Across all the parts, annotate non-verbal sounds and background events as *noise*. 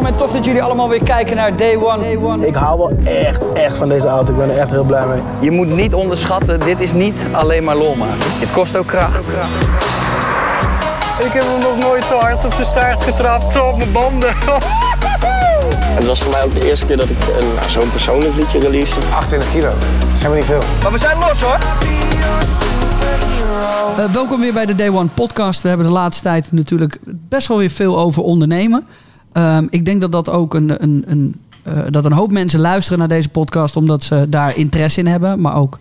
welkom en tof dat jullie allemaal weer kijken naar Day One. Ik hou wel echt, echt van deze auto. Ik ben er echt heel blij mee. Je moet niet onderschatten, dit is niet alleen maar lol maken. Het kost ook kracht. Ik heb hem nog nooit zo hard op zijn staart getrapt, zo op mijn banden. *laughs* Het was voor mij ook de eerste keer dat ik een- nou, zo'n persoonlijk liedje release. 28 kilo. Dat zijn we niet veel. Maar we zijn los hoor. Eh, welkom weer bij de Day One podcast. We hebben de laatste tijd natuurlijk best wel weer veel over ondernemen. Ehm, ik denk dat dat ook een, een, een, eh, dat een hoop mensen luisteren naar deze podcast omdat ze daar interesse in hebben. Maar ook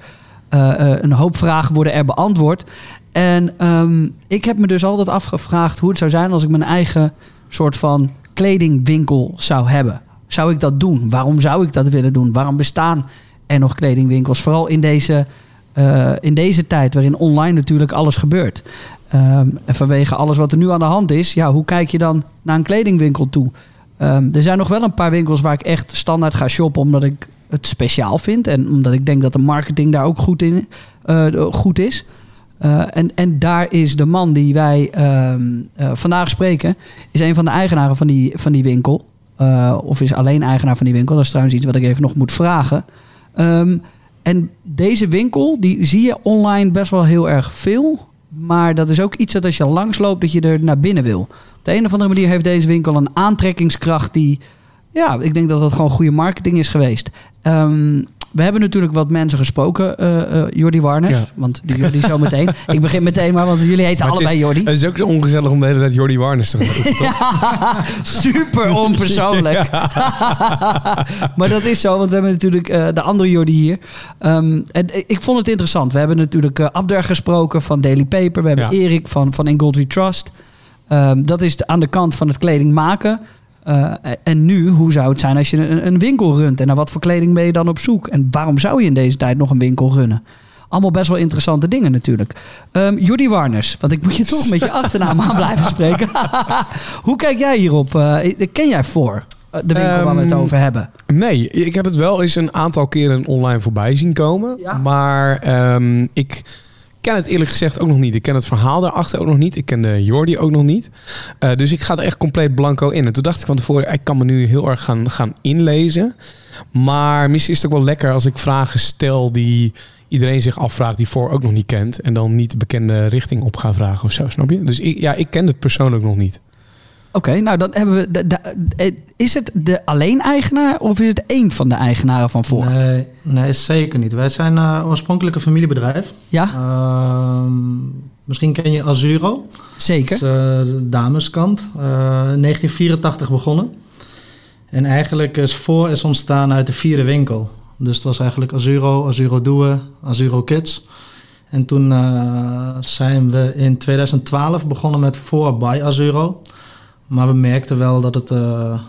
eh, eh, een hoop vragen worden er beantwoord. En ehm, ik heb me dus altijd afgevraagd hoe het zou zijn als ik mijn eigen soort van kledingwinkel zou hebben. Zou ik dat doen? Waarom zou ik dat willen doen? Waarom bestaan er nog kledingwinkels? Vooral in deze, in deze tijd waarin online natuurlijk alles gebeurt. Ehm, en vanwege alles wat er nu aan de hand is, ja, hoe kijk je dan naar een kledingwinkel toe? Ehm, er zijn nog wel een paar winkels waar ik echt standaard ga shoppen omdat ik het speciaal vind. En omdat ik denk dat de marketing daar ook goed, in, eh, goed is. Eh, en, en daar is de man die wij ehm, eh, vandaag spreken, is een van de eigenaren van die, van die winkel. Of is alleen eigenaar van die winkel. Dat is trouwens iets wat ik even nog moet vragen. En deze winkel, die zie je online best wel heel erg veel. Maar dat is ook iets dat als je langsloopt, dat je er naar binnen wil. Op de een of andere manier heeft deze winkel een aantrekkingskracht die... Ja, ik denk dat dat gewoon goede marketing is geweest. Ehm, we hebben natuurlijk wat mensen gesproken, eh eh Jordi Warners. Ja. Want die Jordi zo meteen. *laughs* ik begin meteen maar, want jullie heten Maar allebei het is, Jordi. Het is ook zo ongezellig om de hele tijd Jordi Warners te *laughs* roepen? Super onpersoonlijk. *laughs* maar dat is zo, want we hebben natuurlijk eh, de andere Jordi hier. Ehm, en ik vond het interessant. We hebben natuurlijk Abder gesproken van Daily Paper. We hebben. Erik van, van In Gold We Trust. Ehm, dat is de- aan de kant van het kleding maken. Eh, en nu, hoe zou het zijn als je een, een winkel runt? En naar wat voor kleding ben je dan op zoek? En waarom zou je in deze tijd nog een winkel runnen? Allemaal best wel interessante dingen natuurlijk. Ehm Jordi Warners, want ik moet je toch met je achternaam aan blijven spreken. *laughs* Hoe kijk jij hierop? Eh, ken jij voor eh, de winkel waar we het Ehm, over hebben? Nee, ik heb het wel eens een aantal keren online voorbij zien komen. Ja. Maar ehm, ik ken het eerlijk gezegd ook nog niet. Ik ken het verhaal daarachter ook nog niet. Ik ken de Jordi ook nog niet. Eh, dus ik ga er echt compleet blanco in. En toen dacht ik van tevoren, ik kan me nu heel erg gaan, gaan inlezen. Maar misschien is het ook wel lekker als ik vragen stel die iedereen zich afvraagt, die voor ook nog niet kent. En dan niet de bekende richting op ga vragen of zo, snap je? Dus ik, ja, ik ken het persoonlijk nog niet. Oké, nou dan hebben we... De, de- eh, is het de alleen-eigenaar of is het één van de eigenaren van voor? Nee, nee, zeker niet. Wij zijn eh oorspronkelijk een familiebedrijf. Ja, Ehm, misschien ken je Azuro. Dat zeker. is eh, de dameskant. Eh, in 1984 begonnen. En eigenlijk is voor is ontstaan uit de vierde winkel. Dus het was eigenlijk Azuro, Azuro Doe, Azuro Kids. En toen zijn we in 2012 begonnen met voor by Azuro. Maar we merkten wel dat het, eh,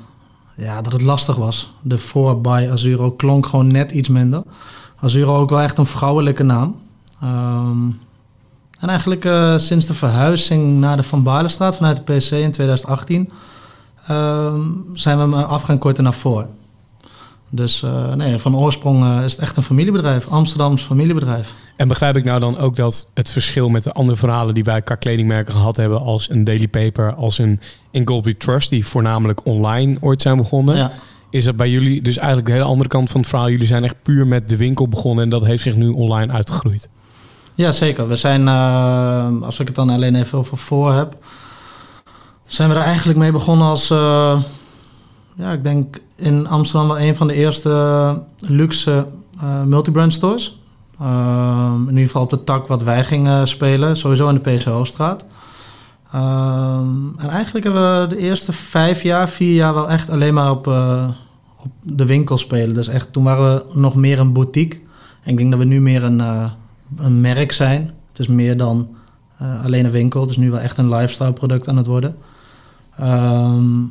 ja, dat het lastig was. De voor by Azuro klonk gewoon net iets minder. Azuro ook wel echt een vrouwelijke naam. Ehm, en eigenlijk eh, sinds de verhuizing naar de Van Baarlestraat vanuit de PC in 2018 ehm, zijn we me af gaan korten naar voor. Dus eh, nee, van oorsprong eh, is het echt een familiebedrijf, Amsterdams familiebedrijf. En begrijp ik nou dan ook dat het verschil met de andere verhalen die wij qua kledingmerken gehad hebben, als een Daily Paper, als een Ingolby Trust, die voornamelijk online ooit zijn begonnen, Ja. is dat bij jullie dus eigenlijk de hele andere kant van het verhaal. Jullie zijn echt puur met de winkel begonnen en dat heeft zich nu online uitgegroeid. Ja, zeker. We zijn, eh, als ik het dan alleen even over voor heb, zijn we er eigenlijk mee begonnen als, ja, ik denk in Amsterdam wel een van de eerste eh, luxe eh, multibrand stores. Ehm, in ieder geval op de tak wat wij gingen spelen, sowieso in de PC Hoofdstraat. Ehm, en eigenlijk hebben we de eerste vijf jaar, vier jaar wel echt alleen maar op, eh, op de winkel spelen. Dus echt, toen waren we nog meer een boutique. En ik denk dat we nu meer een, een merk zijn. Het is meer dan alleen een winkel. Het is nu wel echt een lifestyle product aan het worden. Ehm,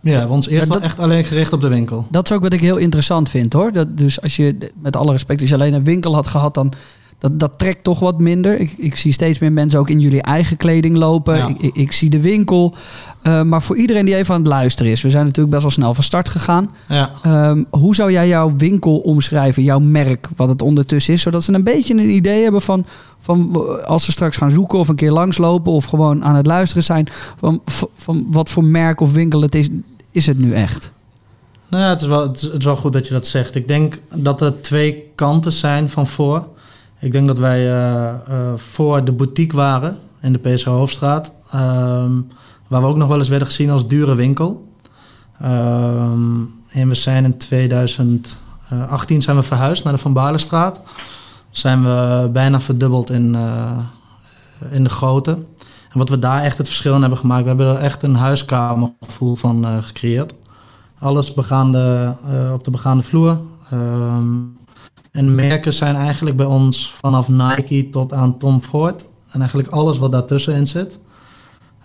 ja, we hebben ons eerst Ja, wel dat- echt alleen gericht op de winkel. Dat is ook wat ik heel interessant vind hoor. Dat, dus als je, met alle respect, als je alleen een winkel had gehad, dan dat, dat trekt toch wat minder. Ik, ik zie steeds meer mensen ook in jullie eigen kleding lopen. Ja. Ik, ik, ik zie de winkel. Eh, maar voor iedereen die even aan het luisteren is, we zijn natuurlijk best wel snel van start gegaan. Ja. Ehm, hoe zou jij jouw winkel omschrijven, jouw merk, wat het ondertussen is, zodat ze een beetje een idee hebben van, van als ze straks gaan zoeken of een keer langslopen of gewoon aan het luisteren zijn, van, van wat voor merk of winkel het is. is het nu echt? Nou ja, het is, wel, het is wel goed dat je dat zegt. Ik denk dat er twee kanten zijn van voor. Ik denk dat wij eh, eh, voor de boutique waren in de PSO Hoofdstraat. ehm, waar we ook nog wel eens werden gezien als dure winkel. Ehm, en we zijn in 2018 zijn we verhuisd naar de Van Baarlestraat. Zijn we bijna verdubbeld in, eh, in de grootte. En wat we daar echt het verschil in hebben gemaakt, we hebben er echt een huiskamergevoel van gecreëerd. Alles begaande, op de begaande vloer. Ehm, en merken zijn eigenlijk bij ons vanaf Nike tot aan Tom Ford. En eigenlijk alles wat daartussenin zit.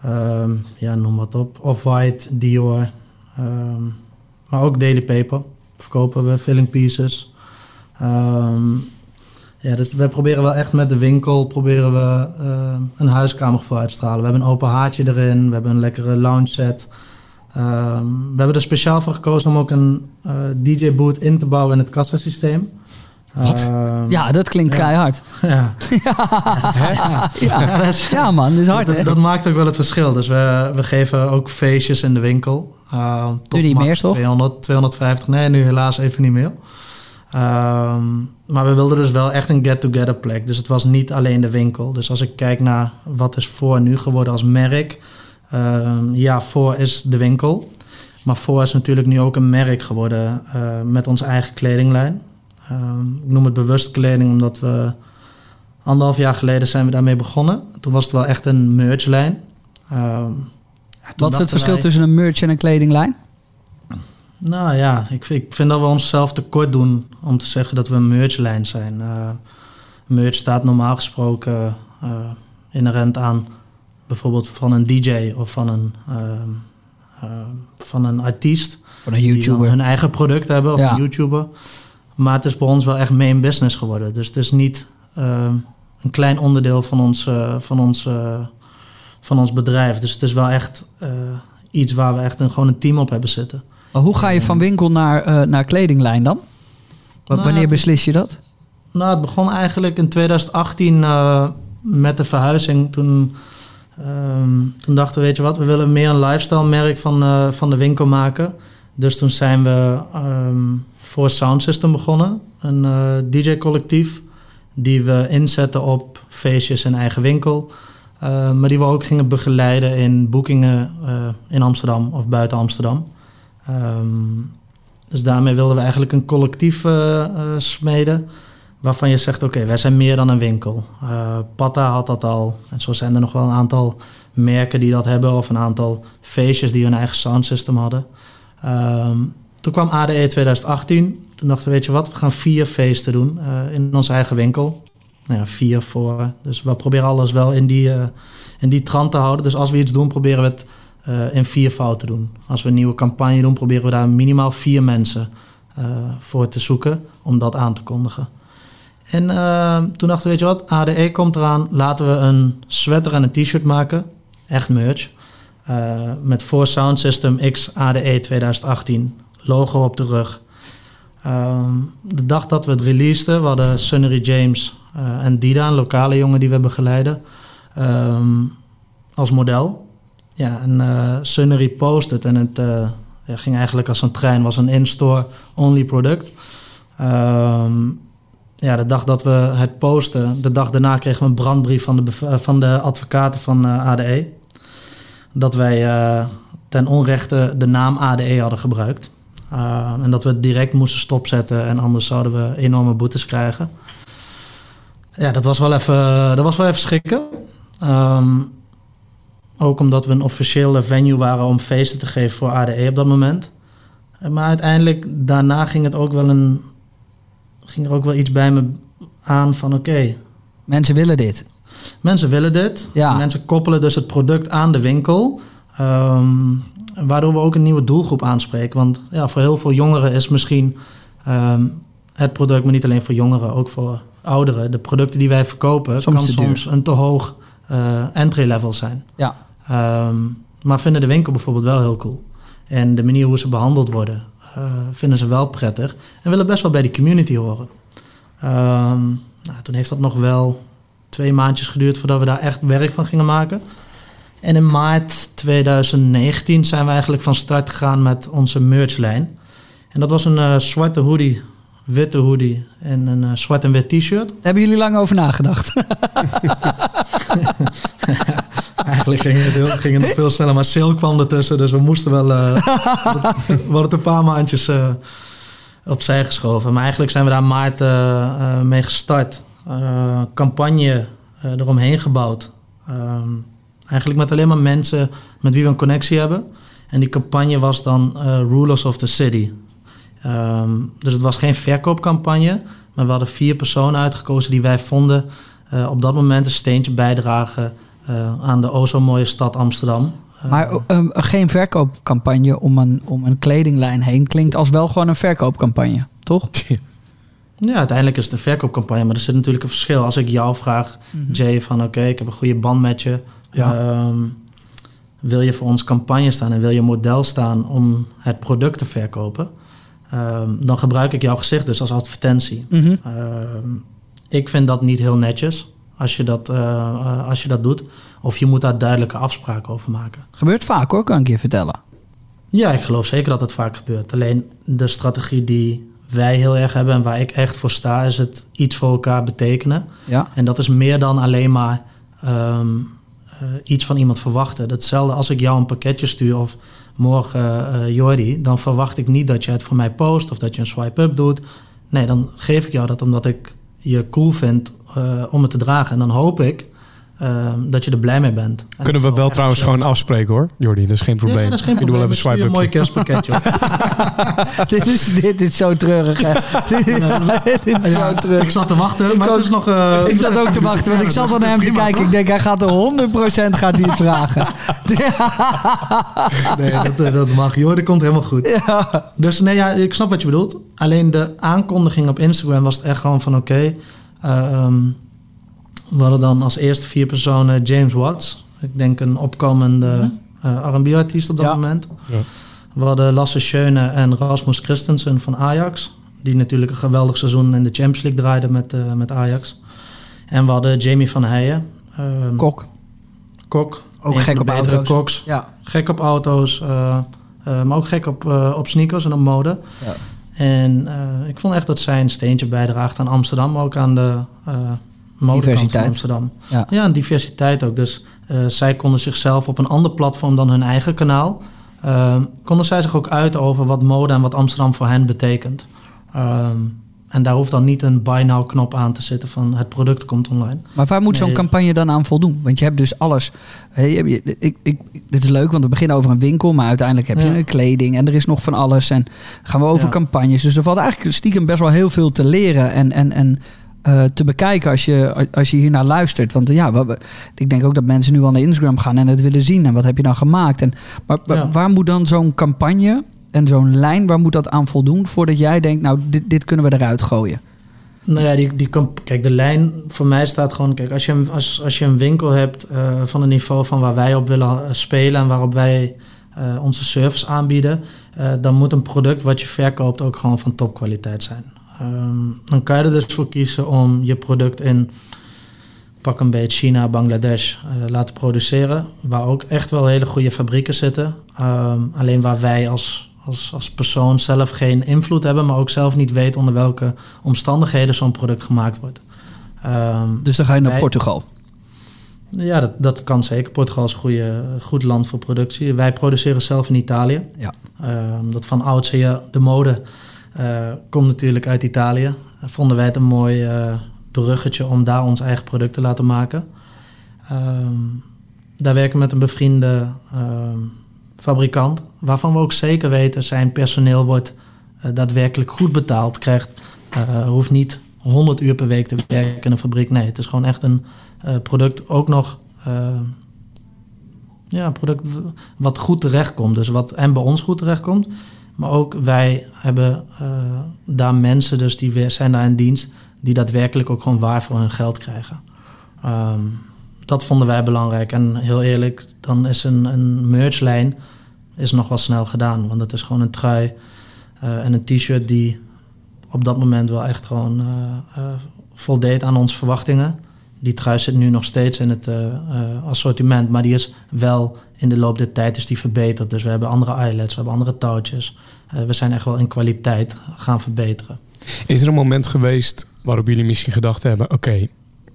Ehm, ja, noem wat op. Off-White, Dior. ehm, maar ook Daily Paper. Verkopen we filling pieces. Ehm, ja, dus we proberen wel echt met de winkel proberen we, een huiskamergevoel uit te stralen. We hebben een open haartje erin. We hebben een lekkere lounge set. We hebben er speciaal voor gekozen om ook een eh, DJ-boot in te bouwen in het kassasysteem. Wat? Ehm, Ja, dat klinkt ja. keihard. *laughs* ja. *laughs* Ja, Ja, dat is- ja man, dat is hard dat, hè? dat maakt ook wel het verschil. Dus we, we geven ook feestjes in de winkel. Uh, tot Nu niet meer, toch? 200, 250. Nee, nu helaas even niet meer. Ehm, maar we wilden dus wel echt een get-together plek. Dus het was niet alleen de winkel. Dus als ik kijk naar wat is voor nu geworden als merk. ehm, ja, voor is de winkel. Maar voor is natuurlijk nu ook een merk geworden eh, met onze eigen kledinglijn. Ehm, ik noem het bewust kleding omdat we anderhalf jaar geleden zijn we daarmee begonnen. Toen was het wel echt een merchlijn. Ehm, Wat is het verschil wij- tussen een merch en een kledinglijn? nou ja, ik, ik vind dat we onszelf tekort doen om te zeggen dat we een merchlijn zijn. Eh merch staat normaal gesproken eh, inherent aan bijvoorbeeld van een DJ of van een, ehm, eh, van een artiest. Van een Die YouTuber. hun eigen product hebben of Ja. een YouTuber. Maar het is bij ons wel echt main business geworden. Dus het is niet ehm, een klein onderdeel van ons, eh, van, ons, eh, van ons bedrijf. Dus het is wel echt eh, iets waar we echt een, gewoon een team op hebben zitten. Maar hoe ga je van winkel naar, naar kledinglijn dan? Wat, Nou, wanneer beslis je dat? Nou, het begon eigenlijk in 2018 eh, met de verhuizing. Toen, ehm, toen dachten we, weet je wat, we willen meer een lifestyle merk van, van de winkel maken. Dus toen zijn we ehm, voor Sound System begonnen. Een eh, DJ-collectief die we inzetten op feestjes in eigen winkel. Eh, maar die we ook gingen begeleiden in boekingen eh, in Amsterdam of buiten Amsterdam. Ehm, dus daarmee wilden we eigenlijk een collectief smeden. Waarvan je zegt, oké, wij zijn meer dan een winkel. Patta had dat al. En zo zijn er nog wel een aantal merken die dat hebben. Of een aantal feestjes die hun eigen soundsystem hadden. Ehm, toen kwam ADE 2018. Toen dachten we, weet je wat, we gaan vier feesten doen eh, in onze eigen winkel. Nou ja, vier voor. Dus we proberen alles wel in die, eh, in die trant te houden. Dus als we iets doen, proberen we het eh, in vier fout te doen. Als we een nieuwe campagne doen, proberen we daar minimaal vier mensen voor te zoeken om dat aan te kondigen. En toen dachten we, weet je wat, ADE komt eraan. Laten we een sweater en een t-shirt maken. Echt merch. Met voor Sound System X ADE 2018. Logo op de rug. Ehm, de dag dat we het releaseden, we hadden Sunnery James eh, en Dida, een lokale jongen die we begeleiden, ehm, als model. Ja, en eh Sunnery post het en het eh, ging eigenlijk als een trein, was een in-store only product. Ehm, ja, de dag dat we het posten, de dag daarna kregen we een brandbrief van de, van de advocaten van ADE. Dat wij ten onrechte de naam ADE hadden gebruikt. Uh, en dat we het direct moesten stopzetten en anders zouden we enorme boetes krijgen. Ja, dat was wel even, dat was wel even schrikken. Ehm, ook omdat we een officiële venue waren om feesten te geven voor ADE op dat moment. Eh, Maar uiteindelijk, daarna ging het ook wel een, ging er ook wel iets bij me aan van oké, Mensen willen dit. Mensen willen dit. Ja. Mensen koppelen dus het product aan de winkel. Ehm, waardoor we ook een nieuwe doelgroep aanspreken. Want ja, voor heel veel jongeren is misschien ehm, het product, maar niet alleen voor jongeren, ook voor ouderen. De producten die wij verkopen Soms kan duur. soms een te hoog eh, entry level zijn. Ja. Ehm, maar vinden de winkel bijvoorbeeld wel heel cool. En de manier hoe ze behandeld worden, eh, vinden ze wel prettig. En willen best wel bij die community horen. Ehm, nou, toen heeft dat nog wel twee maandjes geduurd voordat we daar echt werk van gingen maken. En in maart 2019 zijn we eigenlijk van start gegaan met onze merchlijn. En dat was een eh, zwarte hoodie, witte hoodie en een eh, zwart en wit t-shirt. Daar hebben jullie lang over nagedacht. *laughs* Eigenlijk ging het, heel, ging het veel sneller, maar sale kwam ertussen. Dus we moesten wel... *laughs* het een paar maandjes eh, opzij geschoven. Maar eigenlijk zijn we daar maart mee gestart. Campagne eromheen gebouwd. Ehm, eigenlijk met alleen maar mensen met wie we een connectie hebben. En die campagne was dan eh, Rulers of the City. Ehm, dus het was geen verkoopcampagne. Maar we hadden vier personen uitgekozen die wij vonden... eh, op dat moment een steentje bijdragen eh, aan de o zo mooie stad Amsterdam. Maar um, geen verkoopcampagne om een, om een kledinglijn heen klinkt als wel gewoon een verkoopcampagne, toch? *laughs* Ja, uiteindelijk is het een verkoopcampagne, maar er zit natuurlijk een verschil. Als ik jou vraag, Jay, van oké, ik heb een goede band met je. Ja. Ehm, wil je voor ons campagne staan en wil je model staan om het product te verkopen? Ehm, dan gebruik ik jouw gezicht dus als advertentie. Mhm. Ehm, ik vind dat niet heel netjes als je dat, eh, eh, als je dat doet. Of je moet daar duidelijke afspraken over maken. Gebeurt vaak hoor, kan ik je vertellen. Ja, ik geloof zeker dat het vaak gebeurt. Alleen de strategie die wij heel erg hebben en waar ik echt voor sta, is het iets voor elkaar betekenen. Ja. En dat is meer dan alleen maar iets van iemand verwachten. Hetzelfde als ik jou een pakketje stuur of morgen eh Jordi, dan verwacht ik niet dat je het voor mij post of dat je een swipe-up doet. Nee, dan geef ik jou dat omdat ik je cool vind eh, om het te dragen. En dan hoop ik ehm, dat je er blij mee bent. En Kunnen we wel trouwens gewoon afspreken hoor, Jordi. Dat is geen probleem. Ja, dat is geen Ik doe probleem. wel Ik even stuur swipe een mooi kerstpakketje *laughs* dit, is, dit is zo treurig, hè? *laughs* *laughs* dit is zo Ja, treurig. ik zat te wachten, maar ook. het is nog... eh, Ik zat ook te wachten, want ik zat al naar hem te kijken. Ik denk, hij gaat er 100% gaat het vragen. Nee, dat, eh, dat mag. Joh, dat komt helemaal goed. Dus nee, ja, ik snap wat je bedoelt. Alleen de aankondiging op Instagram was het echt gewoon van oké. eh, ehm, we hadden dan als eerste vier personen James Watts. Ik denk een opkomende eh, R&B-artiest op dat Ja. moment. Ja. We hadden Lasse Schöne en Rasmus Christensen van Ajax. Die natuurlijk een geweldig seizoen in de Champions League draaiden met, eh, met Ajax. En we hadden Jamie van Heijen. ehm, Kok. Kok. Ook gek op betere auto's. koks. Ja. Gek op auto's, eh, eh, maar ook gek op, eh, op sneakers en op mode. Ja. En eh, ik vond echt dat zij een steentje bijdraagt aan Amsterdam, maar ook aan de eh modekant van Amsterdam. Ja. Ja, en diversiteit ook. Dus eh, zij konden zichzelf op een ander platform dan hun eigen kanaal, eh, konden zij zich ook uiten over wat mode en wat Amsterdam voor hen betekent. Ehm, en daar hoeft dan niet een buy now knop aan te zitten van het product komt online. Maar waar moet zo'n Nee. campagne dan aan voldoen? Want je hebt dus alles. Hey, ik, ik, dit is leuk, want we beginnen over een winkel, maar uiteindelijk heb je Ja. een kleding en er is nog van alles. En gaan we over Ja. campagnes. Dus er valt eigenlijk stiekem best wel heel veel te leren en, en, en eh, te bekijken als je, als je hier naar luistert. Want ja, we- ik denk ook dat mensen nu al naar Instagram gaan en het willen zien. En wat heb je dan gemaakt? En, maar Ja. waar moet dan zo'n campagne en zo'n lijn, waar moet dat aan voldoen voordat jij denkt, nou, dit, dit kunnen we eruit gooien? Nou ja, die, die kijk, de lijn voor mij staat gewoon... Kijk, als je, een- als, als je een winkel hebt eh, van een niveau van waar wij op willen eh, spelen... en waarop wij onze service aanbieden... dan moet een product wat je verkoopt ook gewoon van topkwaliteit zijn. Ehm, dan kan je er dus voor kiezen om je product in... pak een beetje China, Bangladesh eh, laten produceren... waar ook echt wel hele goede fabrieken zitten. Ehm, alleen waar wij als, als, als persoon zelf geen invloed hebben... maar ook zelf niet weten onder welke omstandigheden zo'n product gemaakt wordt. Ehm, Dus dan ga je naar Wij- Portugal. ja, dat, dat kan zeker. Portugal is een goede, goed land voor productie. Wij produceren zelf in Italië. Ja. Ehm, dat van oudsher, de mode, komt natuurlijk uit Italië. Vonden wij het een mooi eh, bruggetje om daar ons eigen product te laten maken. Ehm, daar werken we met een bevriende ehm, fabrikant, waarvan we ook zeker weten zijn personeel wordt eh, daadwerkelijk goed betaald, krijgt, eh, hoeft niet 100 uur per week te werken in een fabriek. Nee, het is gewoon echt een eh, product ook nog eh, ja, product wat goed terechtkomt. Dus wat en bij ons goed terechtkomt. Maar ook wij hebben eh, daar mensen, dus die zijn daar in dienst, die daadwerkelijk ook gewoon waar voor hun geld krijgen. Ehm, dat vonden wij belangrijk. En heel eerlijk, dan is een, een merchlijn is nog wel snel gedaan. Want het is gewoon een trui eh, en een t-shirt die op dat moment wel echt gewoon eh, voldeed aan onze verwachtingen. die trui zit nu nog steeds in het assortiment, maar die is wel in de loop der tijd is die verbeterd. Dus we hebben andere eyelets, we hebben andere touwtjes. Eh, we zijn echt wel in kwaliteit gaan verbeteren. Is er een moment geweest waarop jullie misschien gedacht hebben: oké,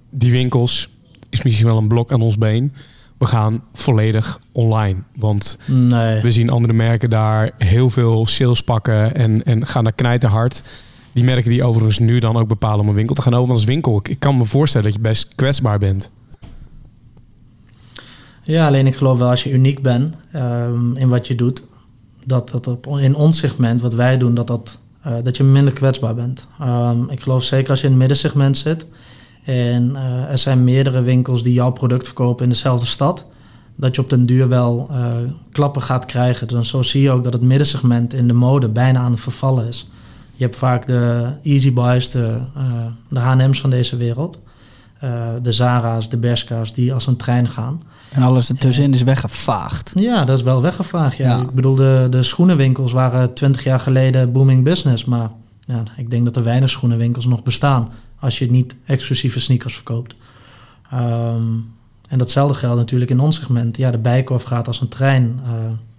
die winkels is misschien wel een blok aan ons been. We gaan volledig online. Want Nee. we zien andere merken daar heel veel sales pakken en, en gaan daar knijterhard. Die merken die overigens nu dan ook bepalen om een winkel te gaan openen. Als winkel, ik kan me voorstellen dat je best kwetsbaar bent. Ja, alleen ik geloof wel als je uniek bent ehm, in wat je doet, dat dat op, in ons segment, wat wij doen, dat, dat, eh, dat je minder kwetsbaar bent. Ehm, ik geloof zeker als je in het middensegment zit en eh, er zijn meerdere winkels die jouw product verkopen in dezelfde stad, dat je op den duur wel eh, klappen gaat krijgen. Dus zo zie je ook dat het middensegment in de mode bijna aan het vervallen is. Je hebt vaak de Easy Buys, de, de H&M's van deze wereld, eh, de Zara's, de Bershka's, die als een trein gaan. En alles ertussenin is weggevaagd. Ja, dat is wel weggevaagd. Ja. Ja. Ik bedoel, de, de schoenenwinkels waren twintig jaar geleden booming business. Maar ja, ik denk dat er weinig schoenenwinkels nog bestaan als je niet exclusieve sneakers verkoopt. Ehm, en datzelfde geldt natuurlijk in ons segment. Ja, de bijkorf gaat als een trein. Eh,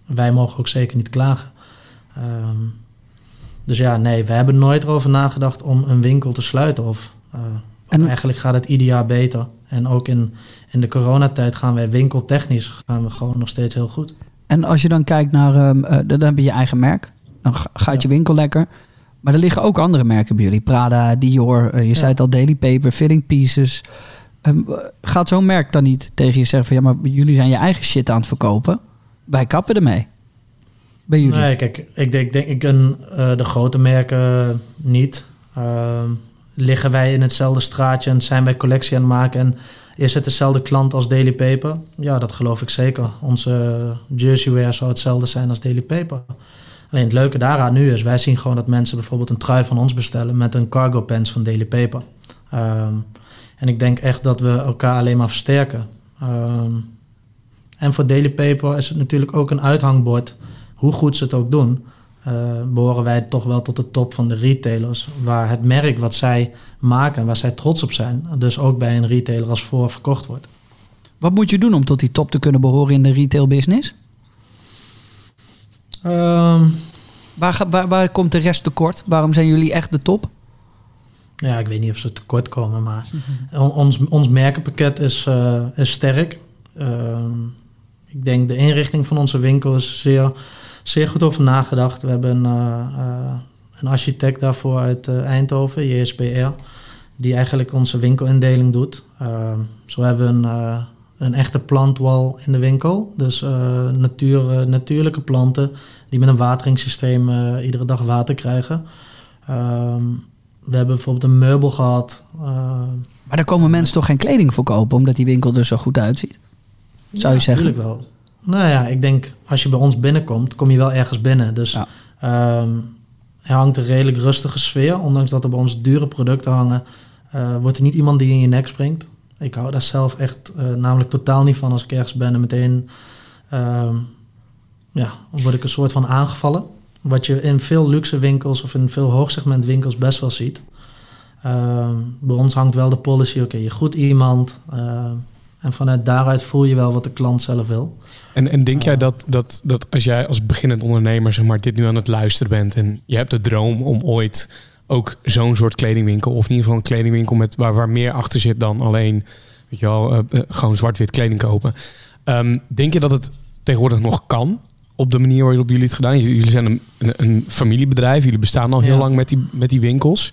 wij mogen ook zeker niet klagen. Ehm, dus ja, nee, we hebben nooit erover nagedacht om een winkel te sluiten. Of, eh, En- eigenlijk gaat het ieder jaar beter. En ook in, in de coronatijd gaan wij winkeltechnisch gaan we gewoon nog steeds heel goed. En als je dan kijkt naar, ehm, eh, dan heb je je eigen merk. Dan ga- gaat je winkel lekker. Maar er liggen ook andere merken bij jullie. Prada, Dior, eh, je zei het al, Daily Paper, Filling Pieces. Ehm, eh, gaat zo'n merk dan niet tegen je zeggen van... ja, maar jullie zijn je eigen shit aan het verkopen. Wij kappen ermee. Bij jullie. Nee, kijk, ik denk, denk ik een, eh, de grote merken niet. Liggen wij in hetzelfde straatje en zijn wij collectie aan het maken en is het dezelfde klant als Daily Paper? Ja, dat geloof ik zeker. Onze jerseywear zou hetzelfde zijn als Daily Paper. Alleen het leuke daaraan nu is, wij zien gewoon dat mensen bijvoorbeeld een trui van ons bestellen met een cargo pants van Daily Paper. Ehm, en ik denk echt dat we elkaar alleen maar versterken. Ehm, en voor Daily Paper is het natuurlijk ook een uithangbord hoe goed ze het ook doen, eh, behoren wij toch wel tot de top van de retailers. Waar het merk wat zij maken, waar zij trots op zijn, dus ook bij een retailer als voor verkocht wordt. Wat moet je doen om tot die top te kunnen behoren in de retail business? Ehm, Waar, waar, waar komt de rest tekort? Waarom zijn jullie echt de top? ja, ik weet niet of ze tekort komen, maar on- ons, ons merkenpakket is, eh, is sterk. Ehm, ik denk de inrichting van onze winkel is zeer, zeer goed over nagedacht. We hebben een, eh, eh, een architect daarvoor uit eh, Eindhoven, JSPR, die eigenlijk onze winkelindeling doet. Zo hebben we een, een echte plantwal in de winkel. Dus natuur, natuurlijke planten die met een wateringssysteem iedere dag water krijgen. Ehm, we hebben bijvoorbeeld een meubel gehad. eh, Maar daar komen mensen toch geen kleding voor kopen... omdat die winkel er zo goed uitziet? Zou je zeggen? Natuurlijk wel. Nou ja, ik denk als je bij ons binnenkomt, kom je wel ergens binnen. Dus Ja. ehm, er hangt een redelijk rustige sfeer. Ondanks dat er bij ons dure producten hangen, eh, wordt er niet iemand die in je nek springt. Ik hou daar zelf echt eh, namelijk totaal niet van als ik ergens ben en meteen ehm, ja, word ik een soort van aangevallen. Wat je in veel luxe winkels of in veel hoogsegment winkels best wel ziet. Ehm, bij ons hangt wel de policy, oké, je groet iemand. en vanuit daaruit voel je wel wat de klant zelf wil. En, en denk jij dat, dat, dat als jij als beginnend ondernemer zeg maar, dit nu aan het luisteren bent en je hebt de droom om ooit ook zo'n soort kledingwinkel of in ieder geval een kledingwinkel met, waar, waar meer achter zit dan alleen weet je wel, eh, eh, gewoon zwart-wit kleding kopen. Ehm, denk je dat het tegenwoordig nog kan op de manier waarop jullie het gedaan? Jullie zijn een, een, een familiebedrijf, jullie bestaan al heel Ja. lang met die, met die winkels.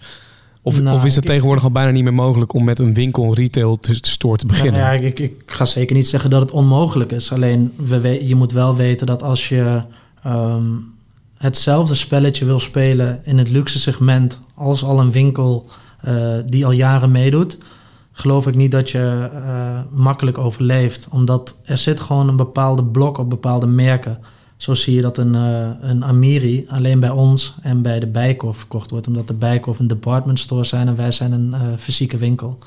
Of, Nou, of is het ik- tegenwoordig al bijna niet meer mogelijk om met een winkel, retail te, store te beginnen? Nou ja, ik, ik ga zeker niet zeggen dat het onmogelijk is. Alleen we we- je moet wel weten dat als je ehm, hetzelfde spelletje wil spelen in het luxe segment als al een winkel eh, die al jaren meedoet, geloof ik niet dat je eh, makkelijk overleeft. Omdat er zit gewoon een bepaalde blok op bepaalde merken. Zo zie je dat een, eh, een Amiri alleen bij ons en bij de Bijkorf verkocht wordt. Omdat de Bijkorf een department store zijn en wij zijn een eh, fysieke winkel.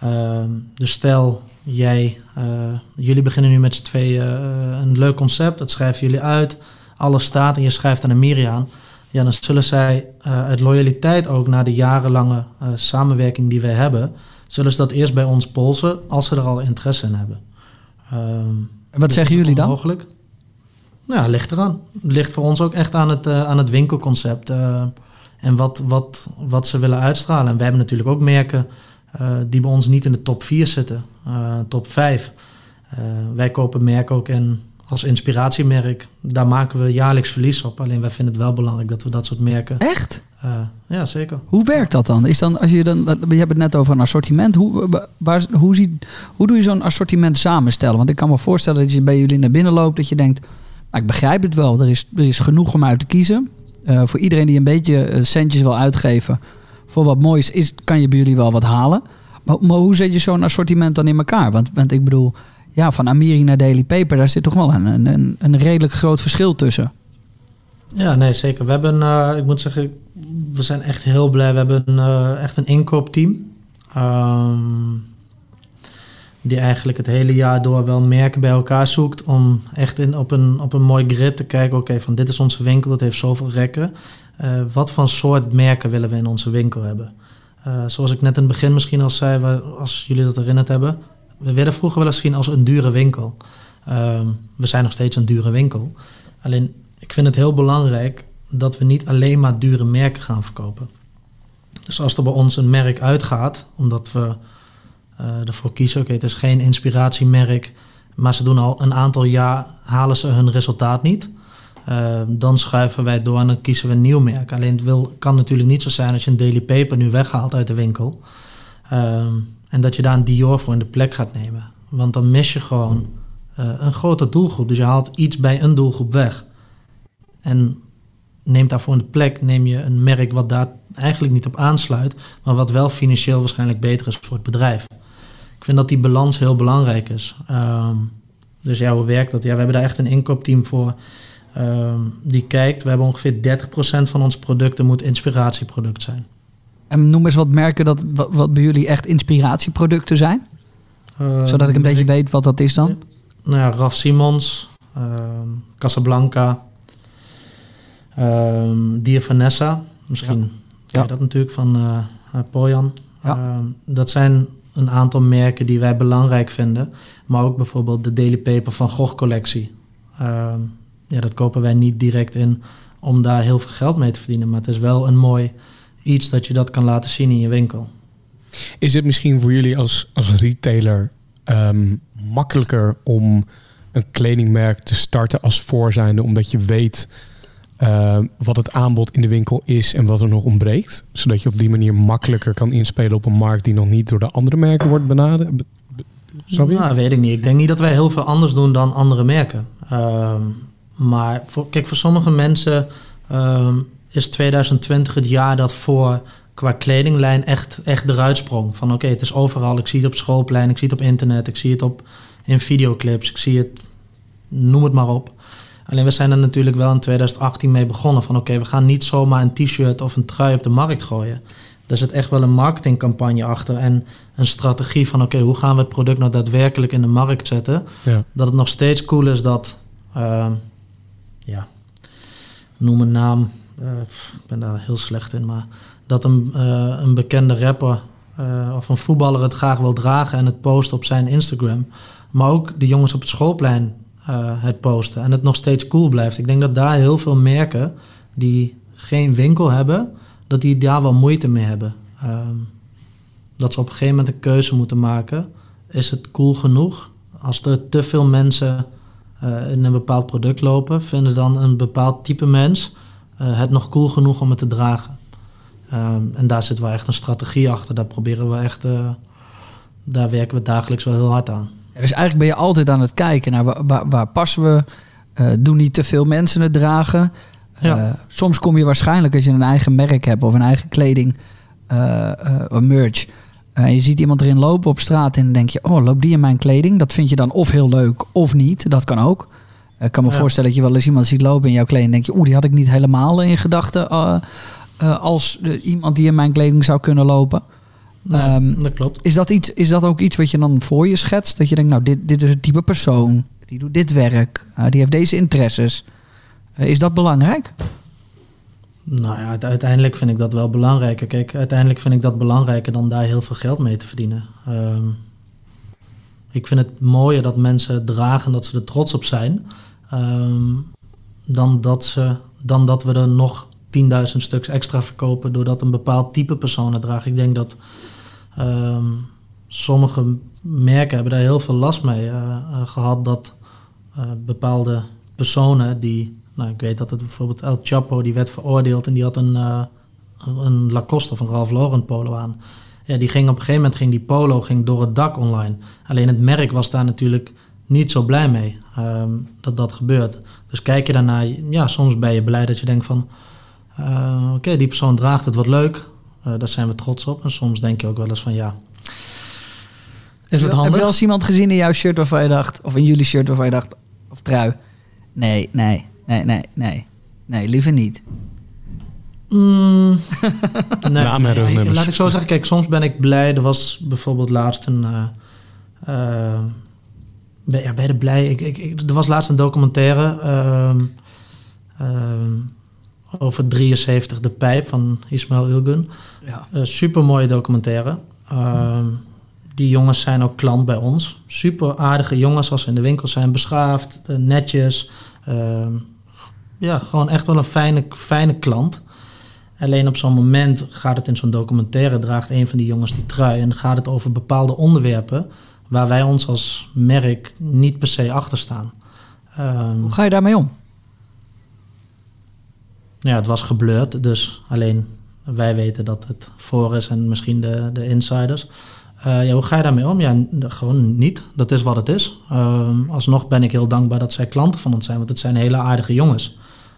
Ehm, dus stel, jij, eh, jullie beginnen nu met z'n tweeën een leuk concept, dat schrijven jullie uit, alles staat en je schrijft aan Amiri aan. Ja, dan zullen zij uit loyaliteit ook naar de jarenlange samenwerking die wij hebben, zullen ze dat eerst bij ons polsen als ze er al interesse in hebben. Ehm, En wat dus zeggen jullie dan? Mogelijk? Nou, ja, ligt eraan. Ligt voor ons ook echt aan het, eh, aan het winkelconcept. eh, en wat, wat, wat ze willen uitstralen. En we hebben natuurlijk ook merken eh, die bij ons niet in de top 4 zitten. top 5. Eh, wij kopen merken ook in als inspiratiemerk. Daar maken we jaarlijks verlies op. Alleen wij vinden het wel belangrijk dat we dat soort merken... Echt? ja, zeker. Hoe werkt dat dan? Is dan als je dan, je hebt het net over een assortiment. Hoe, waar, hoe, ziet, hoe doe je zo'n assortiment samenstellen? Want ik kan me voorstellen dat je bij jullie naar binnen loopt, dat je denkt, ik begrijp het wel, er is, er is genoeg om uit te kiezen. Eh, voor iedereen die een beetje eh, centjes wil uitgeven voor wat moois is, kan je bij jullie wel wat halen. Maar, hoe zet je zo'n assortiment dan in elkaar? Want, want ik bedoel, ja, van Amiri naar Daily Paper, daar zit toch wel een, een- een, redelijk groot verschil tussen. Ja, nee, zeker. We hebben, eh, ik moet zeggen, we zijn echt heel blij. We hebben eh, echt een inkoopteam. ehm, die eigenlijk het hele jaar door wel merken bij elkaar zoekt. Om echt in, op, een, op een mooi grid te kijken. Oké, van dit is onze winkel, dat heeft zoveel rekken. Eh, wat voor soort merken willen we in onze winkel hebben? Eh, zoals ik net in het begin misschien al zei, als jullie dat herinnerd hebben. We werden vroeger wel eens als een dure winkel. Ehm, we zijn nog steeds een dure winkel. Alleen, ik vind het heel belangrijk dat we niet alleen maar dure merken gaan verkopen. Dus als er bij ons een merk uitgaat, omdat we ervoor kiezen, oké, het is geen inspiratiemerk, maar ze doen al een aantal jaar, halen ze hun resultaat niet. Eh, dan schuiven wij door en dan kiezen we een nieuw merk. Alleen wil, kan natuurlijk niet zo zijn als je een Daily Paper nu weghaalt uit de winkel. ehm, en dat je daar een Dior voor in de plek gaat nemen. Want dan mis je gewoon eh, een grote doelgroep. Dus je haalt iets bij een doelgroep weg. En neemt daarvoor in de plek, neem je een merk wat daar eigenlijk niet op aansluit, maar wat wel financieel waarschijnlijk beter is voor het bedrijf. Ik vind dat die balans heel belangrijk is. Ehm, dus ja, hoe werkt dat? Ja, we hebben daar echt een inkoopteam voor ehm, die kijkt. We hebben ongeveer 30% van onze producten moet inspiratieproduct zijn. En noem eens wat merken dat, wat, wat bij jullie echt inspiratieproducten zijn. Eh, Zodat ik een beetje weet wat dat is dan. Nou ja, Raf Simons, ehm, Casablanca, ehm Dia Vanessa, misschien Ja. dat natuurlijk van eh eh, Pojan. Ja. Ehm, dat zijn een aantal merken die wij belangrijk vinden. Maar ook bijvoorbeeld de Daily Paper van Gogh collectie. Ehm, ja, dat kopen wij niet direct in om daar heel veel geld mee te verdienen. Maar het is wel een mooi iets dat je dat kan laten zien in je winkel. Is het misschien voor jullie als, als retailer ehm, makkelijker om een kledingmerk te starten als voorzijnde, omdat je weet ehm, wat het aanbod in de winkel is en wat er nog ontbreekt? Zodat je op die manier makkelijker kan inspelen op een markt die nog niet door de andere merken wordt benaderd? Je? Nou, weet ik niet. Ik denk niet dat wij heel veel anders doen dan andere merken. Ehm, maar kijk, voor sommige mensen ehm, is 2020 het jaar dat voor qua kledinglijn echt, echt eruit sprong. Van oké, het is overal. Ik zie het op schoolplein, ik zie het op internet, ik zie het op, in videoclips, ik zie het, noem het maar op. Alleen we zijn er natuurlijk wel in 2018 mee begonnen. Van oké, we gaan niet zomaar een t-shirt of een trui op de markt gooien. Daar zit echt wel een marketingcampagne achter en een strategie van oké, hoe gaan we het product nou daadwerkelijk in de markt zetten? Ja. Dat het nog steeds cool is dat, ehm, ja, noem een naam, eh, ik ben daar heel slecht in, maar dat een, eh, een bekende rapper eh, of een voetballer het graag wil dragen en het post op zijn Instagram. Maar ook de jongens op het schoolplein eh, het posten en het nog steeds cool blijft. Ik denk dat daar heel veel merken die geen winkel hebben, dat die daar wel moeite mee hebben. Ehm, dat ze op een gegeven moment een keuze moeten maken. Is het cool genoeg? Als er te veel mensen eh, in een bepaald product lopen, vinden dan een bepaald type mens eh, het nog cool genoeg om het te dragen. Ehm, en daar zit wel echt een strategie achter. Daar proberen we echt, daar werken we dagelijks wel heel hard aan. Ja, dus eigenlijk ben je altijd aan het kijken naar waar, waar, waar passen we. Eh, doen niet te veel mensen het dragen. Ja. Eh, soms kom je waarschijnlijk als je een eigen merk hebt of een eigen kleding, eh, een merch. en je ziet iemand erin lopen op straat en dan denk je, oh, loopt die in mijn kleding? Dat vind je dan of heel leuk of niet. Dat kan ook. Ik kan me Ja. voorstellen dat je wel eens iemand ziet lopen in jouw kleding en denk je, oeh, die had ik niet helemaal in gedachten als iemand die in mijn kleding zou kunnen lopen. Ja, Ehm, dat klopt. Is dat, iets, is dat ook iets wat je dan voor je schetst? Dat je denkt, nou, dit, dit is het type persoon. Die doet dit werk. eh, die heeft deze interesses. Eh, is dat belangrijk? Nou ja, uite- uiteindelijk vind ik dat wel belangrijker. Kijk, uiteindelijk vind ik dat belangrijker dan daar heel veel geld mee te verdienen. Ehm, ik vind het mooier dat mensen het dragen, dat ze er trots op zijn. ehm, dan, dat ze, dan dat we er nog 10.000 stuks extra verkopen doordat een bepaald type persoon het draagt. Ik denk dat ehm, sommige merken hebben daar heel veel last mee eh, eh, gehad dat eh, bepaalde personen die, nou ik weet dat het bijvoorbeeld El Chapo, die werd veroordeeld en die had een, een Lacoste of een Ralph Lauren polo aan. Ja, die ging op een gegeven moment ging die polo ging door het dak online. Alleen het merk was daar natuurlijk niet zo blij mee ehm, dat dat gebeurt. Dus kijk je daarnaar, ja, soms ben je blij dat je denkt van, oké, die persoon draagt het wat leuk, Eh, daar zijn we trots op. En soms denk je ook wel eens van, ja, is het Heb je handig? wel eens iemand gezien in jouw shirt waarvan je dacht, of in jullie shirt waarvan je dacht, of trui? Nee, nee, nee, nee, nee. Nee, liever niet. Mm, *laughs* nee, en. Laat ik zo zeggen, kijk, soms ben ik blij. Er was bijvoorbeeld laatst een... eh, eh, ben, ja, ben je er blij? Ik, ik, ik- er was laatst een documentaire ehm, ehm, over 73 De Pijp van Ismail Ulgun. Ja. Een super mooie documentaire. Ehm, die jongens zijn ook klant bij ons. Super aardige jongens als ze in de winkel zijn. Beschaafd, eh, netjes. Ehm, ja, gewoon echt wel een fijne, fijne klant. Alleen op zo'n moment gaat het in zo'n documentaire, draagt een van die jongens die trui en gaat het over bepaalde onderwerpen waar wij ons als merk niet per se achter staan. Ehm, Hoe ga je daarmee om? Ja, het was geblurred, dus alleen wij weten dat het voor is en misschien de, de insiders. Eh, ja, hoe ga je daarmee om? Ja, gewoon niet. Dat is wat het is. Ehm, alsnog ben ik heel dankbaar dat zij klanten van ons zijn, want het zijn hele aardige jongens.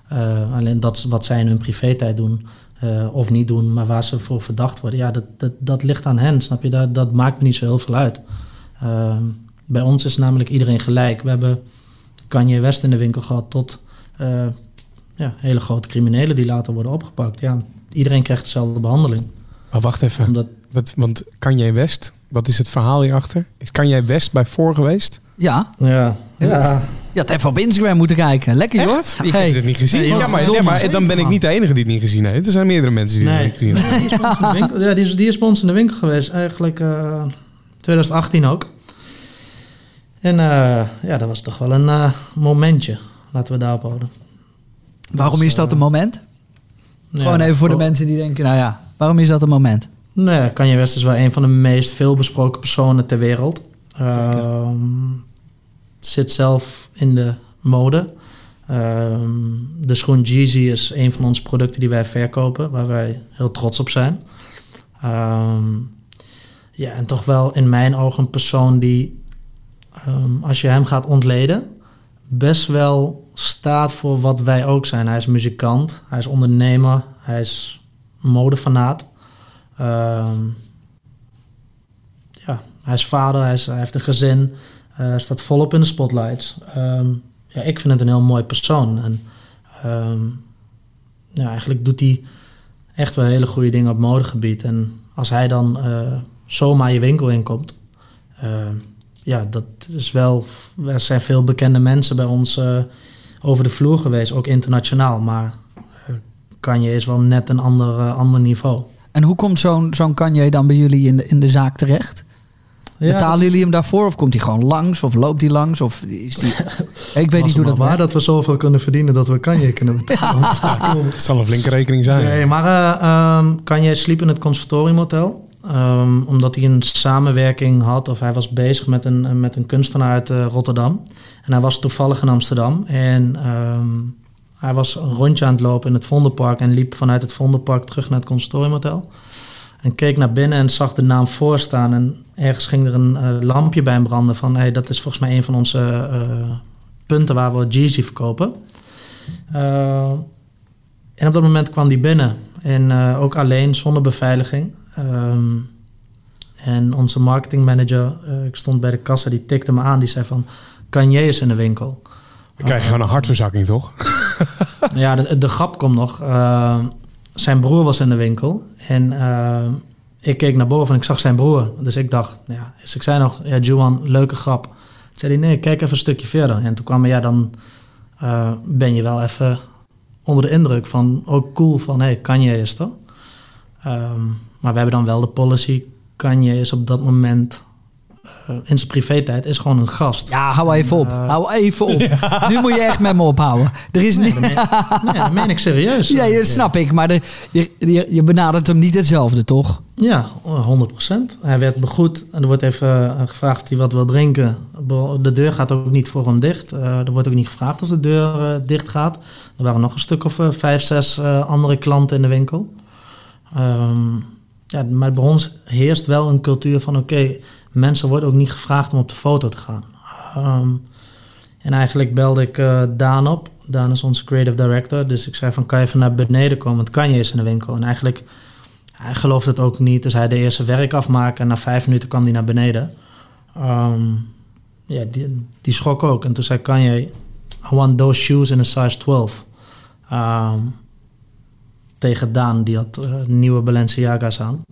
Eh, alleen dat wat zij in hun privé-tijd doen eh, of niet doen, maar waar ze voor verdacht worden, ja, dat, dat, dat ligt aan hen, snap je? Dat, dat maakt me niet zo heel veel uit. Ehm, bij ons is namelijk iedereen gelijk. We hebben Kanye West in de winkel gehad tot ja, hele grote criminelen die later worden opgepakt. Ja, iedereen krijgt dezelfde behandeling. Maar wacht even. Omdat, Wat, want Kanye West, wat is het verhaal hierachter? Is Kanye West bij voor geweest? Ja, ja, ja. je had even op Instagram moeten kijken. Lekker hoor. Ik Hey. heb het niet gezien. Nee, joh, ja, maar, nee, dan ben ik niet de enige die het niet gezien heeft. Er zijn meerdere mensen die Nee, het niet gezien hebben. *laughs* die is bij ons in de winkel, ja, die is, die is bij ons in de winkel geweest. Eigenlijk eh 2018 ook. En eh, ja, dat was toch wel een eh, momentje. Laten we daarop houden. Waarom Dus, is dat eh, een moment? Ja, Gewoon even voor de mensen die denken, nou ja, waarom is dat een moment? Nee, Kanye West is wel een van de meest veelbesproken personen ter wereld. Ehm, zit zelf in de mode. Ehm, de schoen Jeezy is een van onze producten die wij verkopen, waar wij heel trots op zijn. Ehm, ja, en toch wel in mijn ogen een persoon die, als je hem gaat ontleden, best wel staat voor wat wij ook zijn. Hij is muzikant, hij is ondernemer, hij is modefanaat. Ehm, ja, hij is vader, hij, is, hij heeft een gezin, hij staat volop in de spotlights. Ehm, ja, ik vind het een heel mooi persoon. En ehm, eigenlijk doet hij echt wel hele goede dingen op modegebied. En als hij dan eh, zomaar je winkel inkomt, eh, ja, dat is wel. Er zijn veel bekende mensen bij ons over de vloer geweest, ook internationaal. Maar eh, Kanye is wel net een ander, eh, ander niveau. En hoe komt zo'n zo'n Kanye dan bij jullie in de, in de zaak terecht? Betalen jullie hem daarvoor? Of komt hij gewoon langs? Of loopt hij langs? Of is die... *laughs* ik weet niet hoe dat waar werkt. dat we zoveel kunnen verdienen dat we Kanye kunnen *laughs* betalen. *laughs* Het zal een flinke rekening zijn. Nee, maar eh ehm, Kanye sliep in het conservatoriumhotel. Ehm, omdat hij een samenwerking had, of hij was bezig met een, met een kunstenaar uit eh, Rotterdam. En hij was toevallig in Amsterdam. En ehm, hij was een rondje aan het lopen in het Vondelpark en liep vanuit het Vondelpark terug naar het conservatoriumhotel. En keek naar binnen en zag de naam voor staan. En ergens ging er een eh, lampje bij hem branden van... Hey, dat is volgens mij een van onze eh, punten waar we Jeezy verkopen. Eh, en op dat moment kwam die binnen. En ook alleen, zonder beveiliging. Ehm, en onze marketingmanager, ik stond bij de kassa, die tikte me aan. Die zei van, Kanye is in de winkel. Dan krijg je gewoon een hartverzakking, toch? *laughs* Ja, de, de grap komt nog. Eh, zijn broer was in de winkel. En eh, ik keek naar boven en ik zag zijn broer. Dus ik dacht, ja, dus ik zei nog, ja, Juan, leuke grap. Toen zei hij, nee, kijk even een stukje verder. En toen kwam hij, ja, dan eh, ben je wel even onder de indruk van, ook cool van, hé, hey, Kanye is er. Maar we hebben dan wel de policy, Kanye is op dat moment, in zijn privé-tijd, is gewoon een gast. Ja, hou even op. Eh, hou even op. *laughs* Nu moet je echt met me ophouden. Er is niet... dat meen, nee, dat meen ik serieus. *laughs* Ja, dat snap ik. Maar de, je, je, je benadert hem niet hetzelfde, toch? Ja, 100%. Hij werd begroet en er wordt even eh, gevraagd of hij wat wil drinken. De deur gaat ook niet voor hem dicht. Eh, er wordt ook niet gevraagd of de deur eh, dicht gaat. Er waren nog een stuk of eh, vijf, zes eh, andere klanten in de winkel. Ehm, ja, maar bij ons heerst wel een cultuur van oké, mensen worden ook niet gevraagd om op de foto te gaan. Ehm, en eigenlijk belde ik eh, Daan op. Daan is onze creative director. Dus ik zei van kan je even naar beneden komen, want kan je eens in de winkel. En eigenlijk hij geloofde het ook niet, dus hij deed eerst zijn werk afmaken en na vijf minuten kwam hij naar beneden. Ehm, ja, die, die schrok ook. En toen zei Kanye, I want those shoes in a size 12. Ehm, tegen Daan, die had eh, nieuwe Balenciaga's aan.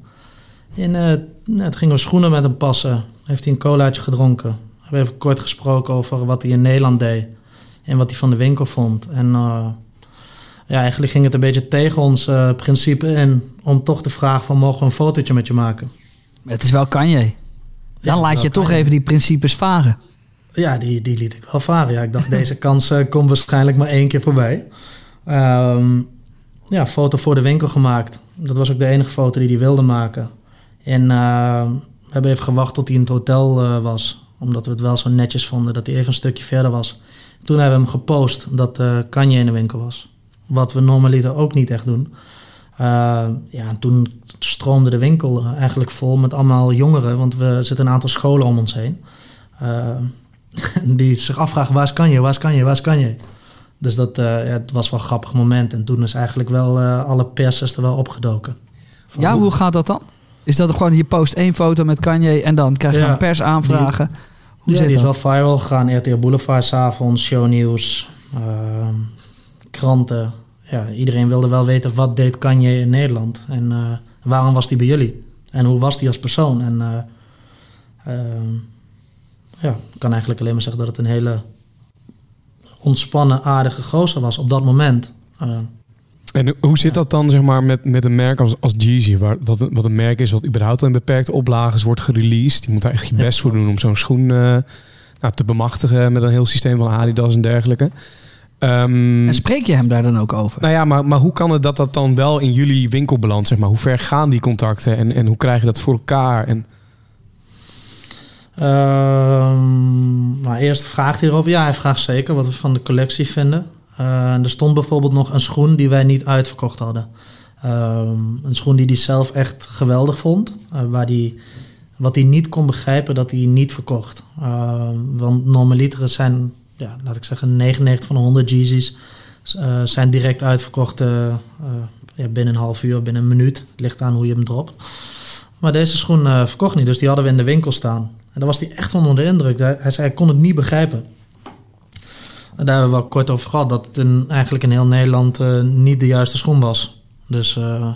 En eh, nou, toen gingen we schoenen met hem passen. Heeft hij een colaatje gedronken. We hebben even kort gesproken over wat hij in Nederland deed. En wat hij van de winkel vond. En eh, ja, eigenlijk ging het een beetje tegen ons eh, principe in. Om toch te vragen van mogen we een fotootje met je maken. Het is wel Kanye. Dan Ja, laat je toch even die principes varen. Ja, die, die liet ik wel varen. Ja, ik dacht deze kans komt waarschijnlijk maar één keer voorbij. Ehm, ja, foto voor de winkel gemaakt. Dat was ook de enige foto die hij wilde maken. En eh, we hebben even gewacht tot hij in het hotel eh, was. Omdat we het wel zo netjes vonden dat hij even een stukje verder was. Toen hebben we hem gepost dat eh Kanye in de winkel was. Wat we normaliter ook niet echt doen. Ja, en toen stroomde de winkel eigenlijk vol met allemaal jongeren. Want we zitten een aantal scholen om ons heen. *laughs* Die zich afvragen, waar is Kanye, waar is Kanye, waar is Kanye? Dus dat ja, het was wel een grappig moment. En toen is eigenlijk wel alle pers is er wel opgedoken. Van Ja, hoe gaat dat dan? Is dat gewoon, je post één foto met Kanye en dan krijg je Ja. een persaanvragen? Hoe ja, zit die is wel viral gegaan. RTL Boulevard, 's avonds, shownieuws, ehm, kranten. Ja, iedereen wilde wel weten wat deed Kanye in Nederland. En eh, waarom was hij bij jullie? En hoe was hij als persoon? En eh, ehm, ja, ik kan eigenlijk alleen maar zeggen dat het een hele ontspannen, aardige gozer was op dat moment. En hoe zit dat dan zeg maar, met, met een merk als, als Jeezy? Waar, wat, een- wat een merk is wat überhaupt in beperkte oplages wordt gereleased. Je moet daar echt je Ja. best voor doen om zo'n schoen eh, nou, te bemachtigen met een heel systeem van Adidas en dergelijke. Ehm, En spreek je hem daar dan ook over? nou ja, maar, maar hoe kan het dat dat dan wel in jullie winkel belandt? Zeg maar? Hoe ver gaan die contacten en, en hoe krijg je dat voor elkaar? En, Ehm, maar eerst vraagt hij erover. Ja, hij vraagt zeker wat we van de collectie vinden. Eh, er stond bijvoorbeeld nog een schoen die wij niet uitverkocht hadden. Ehm, een schoen die hij zelf echt geweldig vond. eh, waar die, wat hij niet kon begrijpen dat hij niet verkocht. Ehm, want normaliter zijn, ja, laat ik zeggen, 99 van de 100 Yeezys eh, zijn direct uitverkocht ja, binnen een half uur, binnen een minuut. Het ligt aan hoe je hem dropt. Maar deze schoen verkocht niet, dus die hadden we in de winkel staan. En daar was hij echt van onder de indruk. Hij zei, hij kon het niet begrijpen. Daar hebben we wel kort over gehad, dat het eigenlijk in heel Nederland eh, niet de juiste schoen was. Dus eh,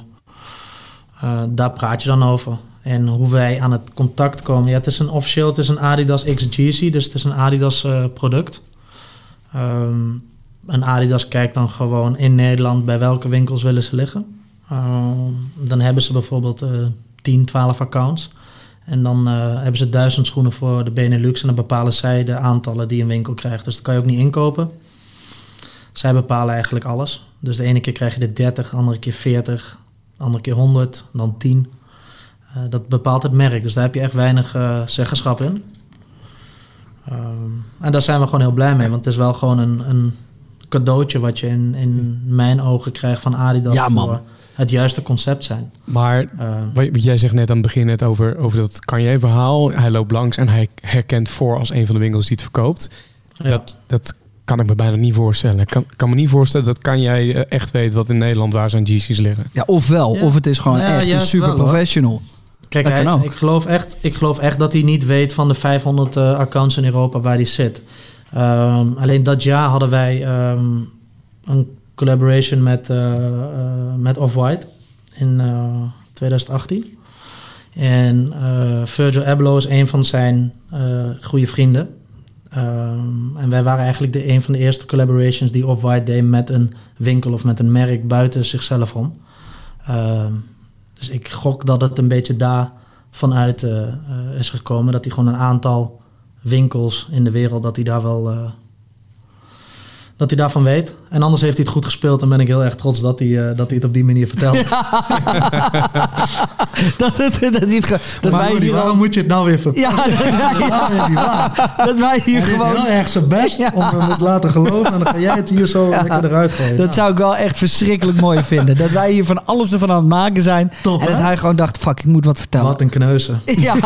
eh, daar praat je dan over. En hoe wij aan het contact komen. Ja, het is een officieel, het is een Adidas XGC, dus het is een Adidas product. Ehm, en Adidas kijkt dan gewoon in Nederland bij welke winkels willen ze liggen. Ehm, dan hebben ze bijvoorbeeld eh 10, 12 accounts. En dan eh, hebben ze duizend schoenen voor de Benelux en dan bepalen zij de aantallen die een winkel krijgt. Dus dat kan je ook niet inkopen. Zij bepalen eigenlijk alles. Dus de ene keer krijg je de 30, de andere keer 40, de andere keer 100, dan 10. Eh, dat bepaalt het merk. Dus daar heb je echt weinig eh, zeggenschap in. Ehm, en daar zijn we gewoon heel blij mee. Want het is wel gewoon een, een cadeautje wat je in, in mijn ogen krijgt van Adidas Ja, man. voor het juiste concept zijn. maar Eh, wat wat jij zegt net aan het begin net over, over dat Kanye-verhaal. Hij loopt langs en hij herkent voor als een van de winkels die het verkoopt. ja. Dat, dat kan ik me bijna niet voorstellen. Ik kan, kan me niet voorstellen dat kan jij eh, echt weet wat in Nederland waar zijn GC's liggen. Ja, ofwel. Ja. Of het is gewoon Ja, echt een super wel, hoor. professional. Kijk, hij-. Ik, geloof echt, ik geloof echt dat hij niet weet van de 500 eh, accounts in Europa waar hij zit. Ehm, alleen dat jaar hadden wij ehm, een collaboration met, eh, eh, met Off-White in eh, 2018. En eh, Virgil Abloh is een van zijn eh, goede vrienden. Ehm, en wij waren eigenlijk de, een van de eerste collaborations die Off-White deed met een winkel of met een merk buiten zichzelf om. Ehm, dus ik gok dat het een beetje daar vanuit eh, eh, is gekomen. Dat hij gewoon een aantal winkels in de wereld, dat hij daar wel... eh, dat hij daarvan weet. En anders heeft hij het goed gespeeld. En ben ik heel erg trots dat hij, eh, dat hij het op die manier vertelt. *laughs* dat, het, dat, niet ge- dat maar wij Rudy, hier waarom al- moet je het nou weer vertellen? Ja, dat *laughs* wij, Dat is weer niet waar. *laughs* dat wij hier Hij gewoon... heel erg zijn best om hem het laten geloven. En dan ga jij het hier zo lekker eruit gooien. Dat Nou, zou ik wel echt verschrikkelijk mooi vinden. Dat wij hier van alles ervan aan het maken zijn. Top, en dat hè? hij gewoon dacht, fuck, ik moet wat vertellen. Wat een kneuze. Ja,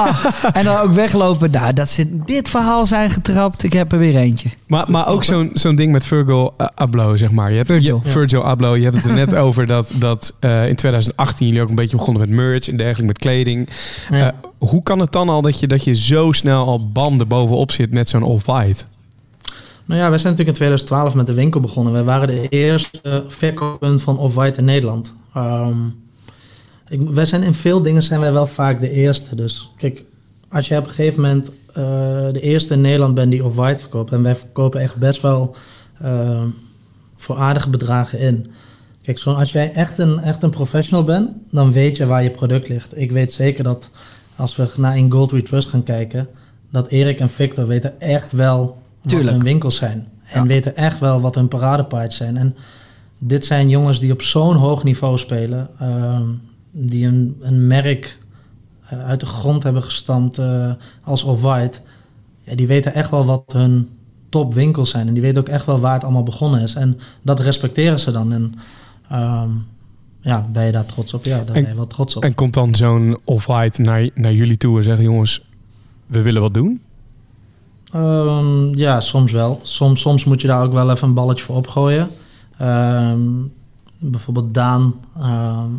en dan ook weglopen. Nou, dat ze dit verhaal zijn getrapt. Ik heb er weer eentje. Maar, maar ook zo'n zo'n ding met Virgil uh, Abloh, zeg maar. Je hebt, Virgil. Je, Virgil Abloh, je hebt het er net *laughs* over dat, dat eh, in 2018 jullie ook een beetje begonnen met merch en dergelijke, met kleding. Eh, hoe kan het dan al dat je, dat je zo snel al bam erbovenop zit met zo'n off-white? Nou ja, wij zijn natuurlijk in 2012 met de winkel begonnen. Wij waren de eerste verkooppunt van Off-White in Nederland. Ehm, ik, wij zijn in veel dingen zijn wij wel vaak de eerste. Dus kijk, als je op een gegeven moment eh, de eerste in Nederland bent die Off-White verkoopt... en wij verkopen echt best wel ehm, voor aardige bedragen in... Kijk, zo, als jij echt een, echt een professional bent, dan weet je waar je product ligt. Ik weet zeker dat als we naar In Gold We Trust gaan kijken, dat Erik en Victor weten echt wel wat Tuurlijk. hun winkels zijn. En Ja. weten echt wel wat hun paradepaardjes zijn. En dit zijn jongens die op zo'n hoog niveau spelen, ehm, die een, een merk eh, uit de grond hebben gestampt eh, als Off-White. Ja, die weten echt wel wat hun topwinkels zijn. En die weten ook echt wel waar het allemaal begonnen is. En dat respecteren ze dan. En ehm, ja, ben je daar trots op? Ja, daar En- ben je wel trots op. En komt dan zo'n off-white naar, naar jullie toe en zeggen, jongens, we willen wat doen? Ehm, ja, soms wel. Soms, soms moet je daar ook wel even een balletje voor opgooien. Ehm, bijvoorbeeld Daan,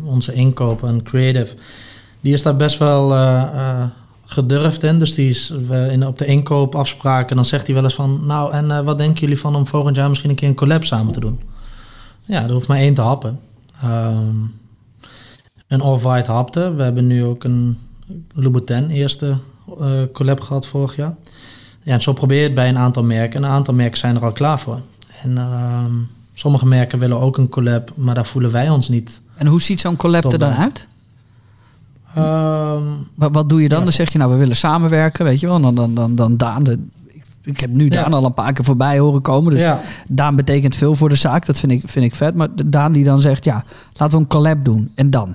onze inkoop en creative, die is daar best wel eh, eh, gedurfd in. Dus die is in, op de inkoop afspraken. Dan zegt hij wel eens van, nou en eh, wat denken jullie van om volgend jaar misschien een keer een collab samen te doen? Ja, er hoeft maar één te happen. Ehm, een Off-White hapte. We hebben nu ook een Louboutin eerste eh, collab gehad vorig jaar. Ja, en zo probeer je het bij een aantal merken. En een aantal merken zijn er al klaar voor. En ehm, sommige merken willen ook een collab, maar daar voelen wij ons niet. En hoe ziet zo'n collab er dan uit? Ehm, Wat, doe je dan? Ja. Dan zeg je, nou, we willen samenwerken, weet je wel. Dan, dan, dan, dan Daan, de, ik, ik heb nu Ja. Daan al een paar keer voorbij horen komen. Dus ja, Daan betekent veel voor de zaak. Dat vind ik, vind ik vet. Maar Daan die dan zegt, ja, laten we een collab doen. En dan?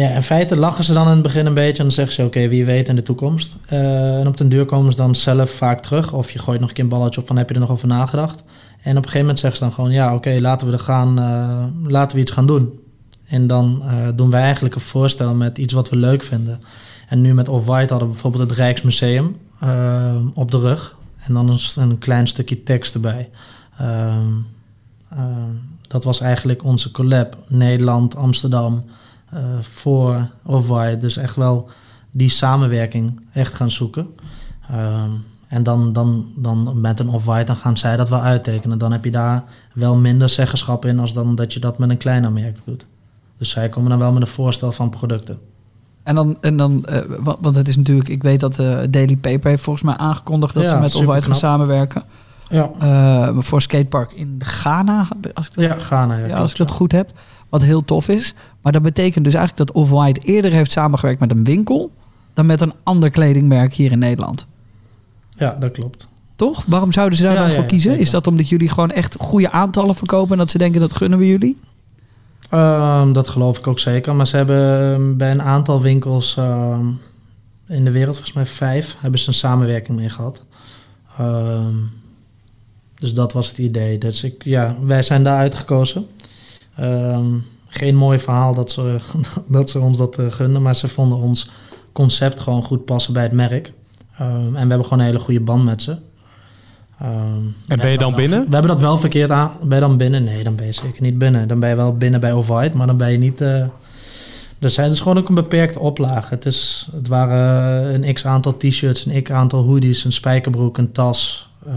ja, in feite lachen ze dan in het begin een beetje. En dan zeggen ze, oké, wie weet in de toekomst. Eh, en op den duur komen ze dan zelf vaak terug. Of je gooit nog een keer een balletje op van, heb je er nog over nagedacht? En op een gegeven moment zeggen ze dan gewoon, ja, oké, laten we er gaan, eh, laten we iets gaan doen. En dan eh, doen wij eigenlijk een voorstel met iets wat we leuk vinden. En nu met Off-White hadden we bijvoorbeeld het Rijksmuseum eh, op de rug. En dan een, een klein stukje tekst erbij. Ehm, ehm, dat was eigenlijk onze collab. Nederland, Amsterdam, eh, voor Off-White. Dus echt wel die samenwerking echt gaan zoeken. Ehm, en dan, dan, dan met een Off-White, dan gaan zij dat wel uittekenen. Dan heb je daar wel minder zeggenschap in... als dan dat je dat met een kleiner merk doet. Dus zij komen dan wel met een voorstel van producten. En dan, en dan eh, wa- want het is natuurlijk, ik weet dat eh Daily Paper heeft volgens mij aangekondigd dat Ja, ze met Off-White gaan samenwerken. Ja, Eh, voor skatepark in Ghana, als ik dat, ja Ghana. Ja, ja, als ik dat goed heb. Wat heel tof is. Maar dat betekent dus eigenlijk dat Off-White eerder heeft samengewerkt met een winkel dan met een ander kledingmerk hier in Nederland. Ja, dat klopt. Toch? Waarom zouden ze daar Ja, dan voor kiezen? Is dat omdat jullie gewoon echt goede aantallen verkopen en dat ze denken dat gunnen we jullie? Ehm, dat geloof ik ook zeker. Maar ze hebben ehm, bij een aantal winkels ehm, in de wereld, volgens mij vijf, hebben ze een samenwerking mee gehad. Dus dat was het idee. Dus ik, ja, wij zijn daar uitgekozen. Geen mooi verhaal dat ze, *laughs* dat ze ons dat eh, gunden, maar ze vonden ons concept gewoon goed passen bij het merk. En we hebben gewoon een hele goede band met ze. Ehm, En ben je dan binnen? We hebben dat wel verkeerd aan. Ben je dan binnen? Nee, dan ben je zeker niet binnen. Dan ben je wel binnen bij Off-White, maar dan ben je niet... eh, er zijn dus gewoon ook een beperkte oplage. Het, is, het waren een x-aantal t-shirts, een x-aantal hoodies, een spijkerbroek, een tas. eh,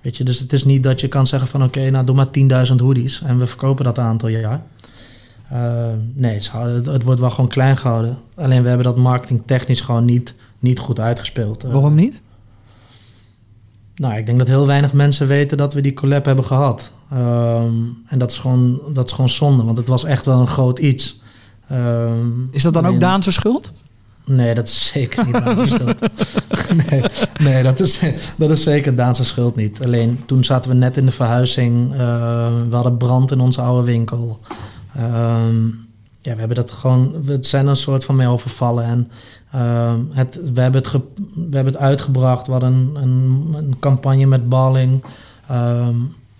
weet je, dus het is niet dat je kan zeggen van... oké, nou doe maar 10.000 hoodies en we verkopen dat aantal jaar. Eh, nee, het, het, wordt wel gewoon klein gehouden. Alleen we hebben dat marketingtechnisch gewoon niet, niet goed uitgespeeld. Waarom niet? Nou, ik denk dat heel weinig mensen weten dat we die collab hebben gehad. Ehm, en dat is, gewoon, dat is gewoon zonde, want het was echt wel een groot iets. Ehm, Is dat dan ook alleen- Daan zijn schuld? Nee, dat is *laughs* zeker niet Daan's schuld. *laughs* Nee, nee dat, is, dat is zeker Daan's schuld niet. Alleen toen zaten we net in de verhuizing. eh, we hadden brand in onze oude winkel. Ehm, ja, we hebben dat gewoon... We zijn er een soort van mee overvallen. En ehm, het, we, hebben het we hebben het uitgebracht. We hadden een, een, een campagne met balling. Ehm,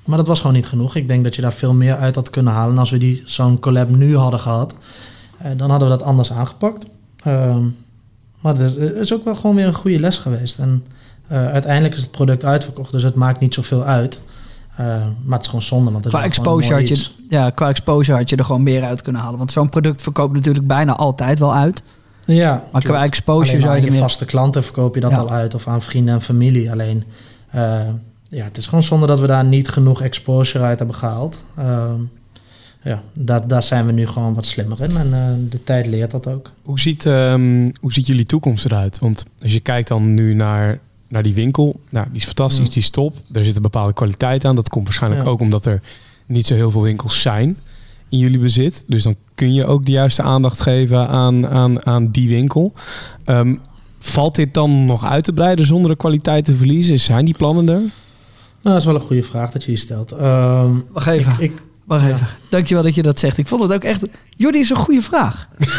maar dat was gewoon niet genoeg. Ik denk dat je daar veel meer uit had kunnen halen. En als we die zo'n collab nu hadden gehad... eh, dan hadden we dat anders aangepakt. Ehm, maar het is ook wel gewoon weer een goede les geweest. En eh, uiteindelijk is het product uitverkocht, dus het maakt niet zoveel uit. Maar het is gewoon zonde, want Qua exposure, had je, ja, qua exposure had je er gewoon meer uit kunnen halen. Want zo'n product verkoopt natuurlijk bijna altijd wel uit. Ja, Maar qua exposure zou je je meer... vaste klanten verkoop je dat Ja. al uit, of aan vrienden en familie. Alleen, eh, ja, het is gewoon zonde dat we daar niet genoeg exposure uit hebben gehaald. Ehm, ja, daar, daar zijn we nu gewoon wat slimmer in en eh, de tijd leert dat ook. Hoe ziet, ehm, hoe ziet jullie toekomst eruit? Want als je kijkt dan nu naar, naar die winkel, nou, die is fantastisch, Ja. die is top. Er zit een bepaalde kwaliteit aan. Dat komt waarschijnlijk Ja. ook omdat er niet zo heel veel winkels zijn in jullie bezit. Dus dan kun je ook de juiste aandacht geven aan, aan, aan die winkel. Ehm, valt dit dan nog uit te breiden zonder de kwaliteit te verliezen? Zijn die plannen er? Nou, dat is wel een goede vraag dat je die stelt. Ehm, Wacht even, ik, ik, wacht ja. even. Dankjewel dat je dat zegt. Ik vond het ook echt... Jordi is een goede vraag. *laughs*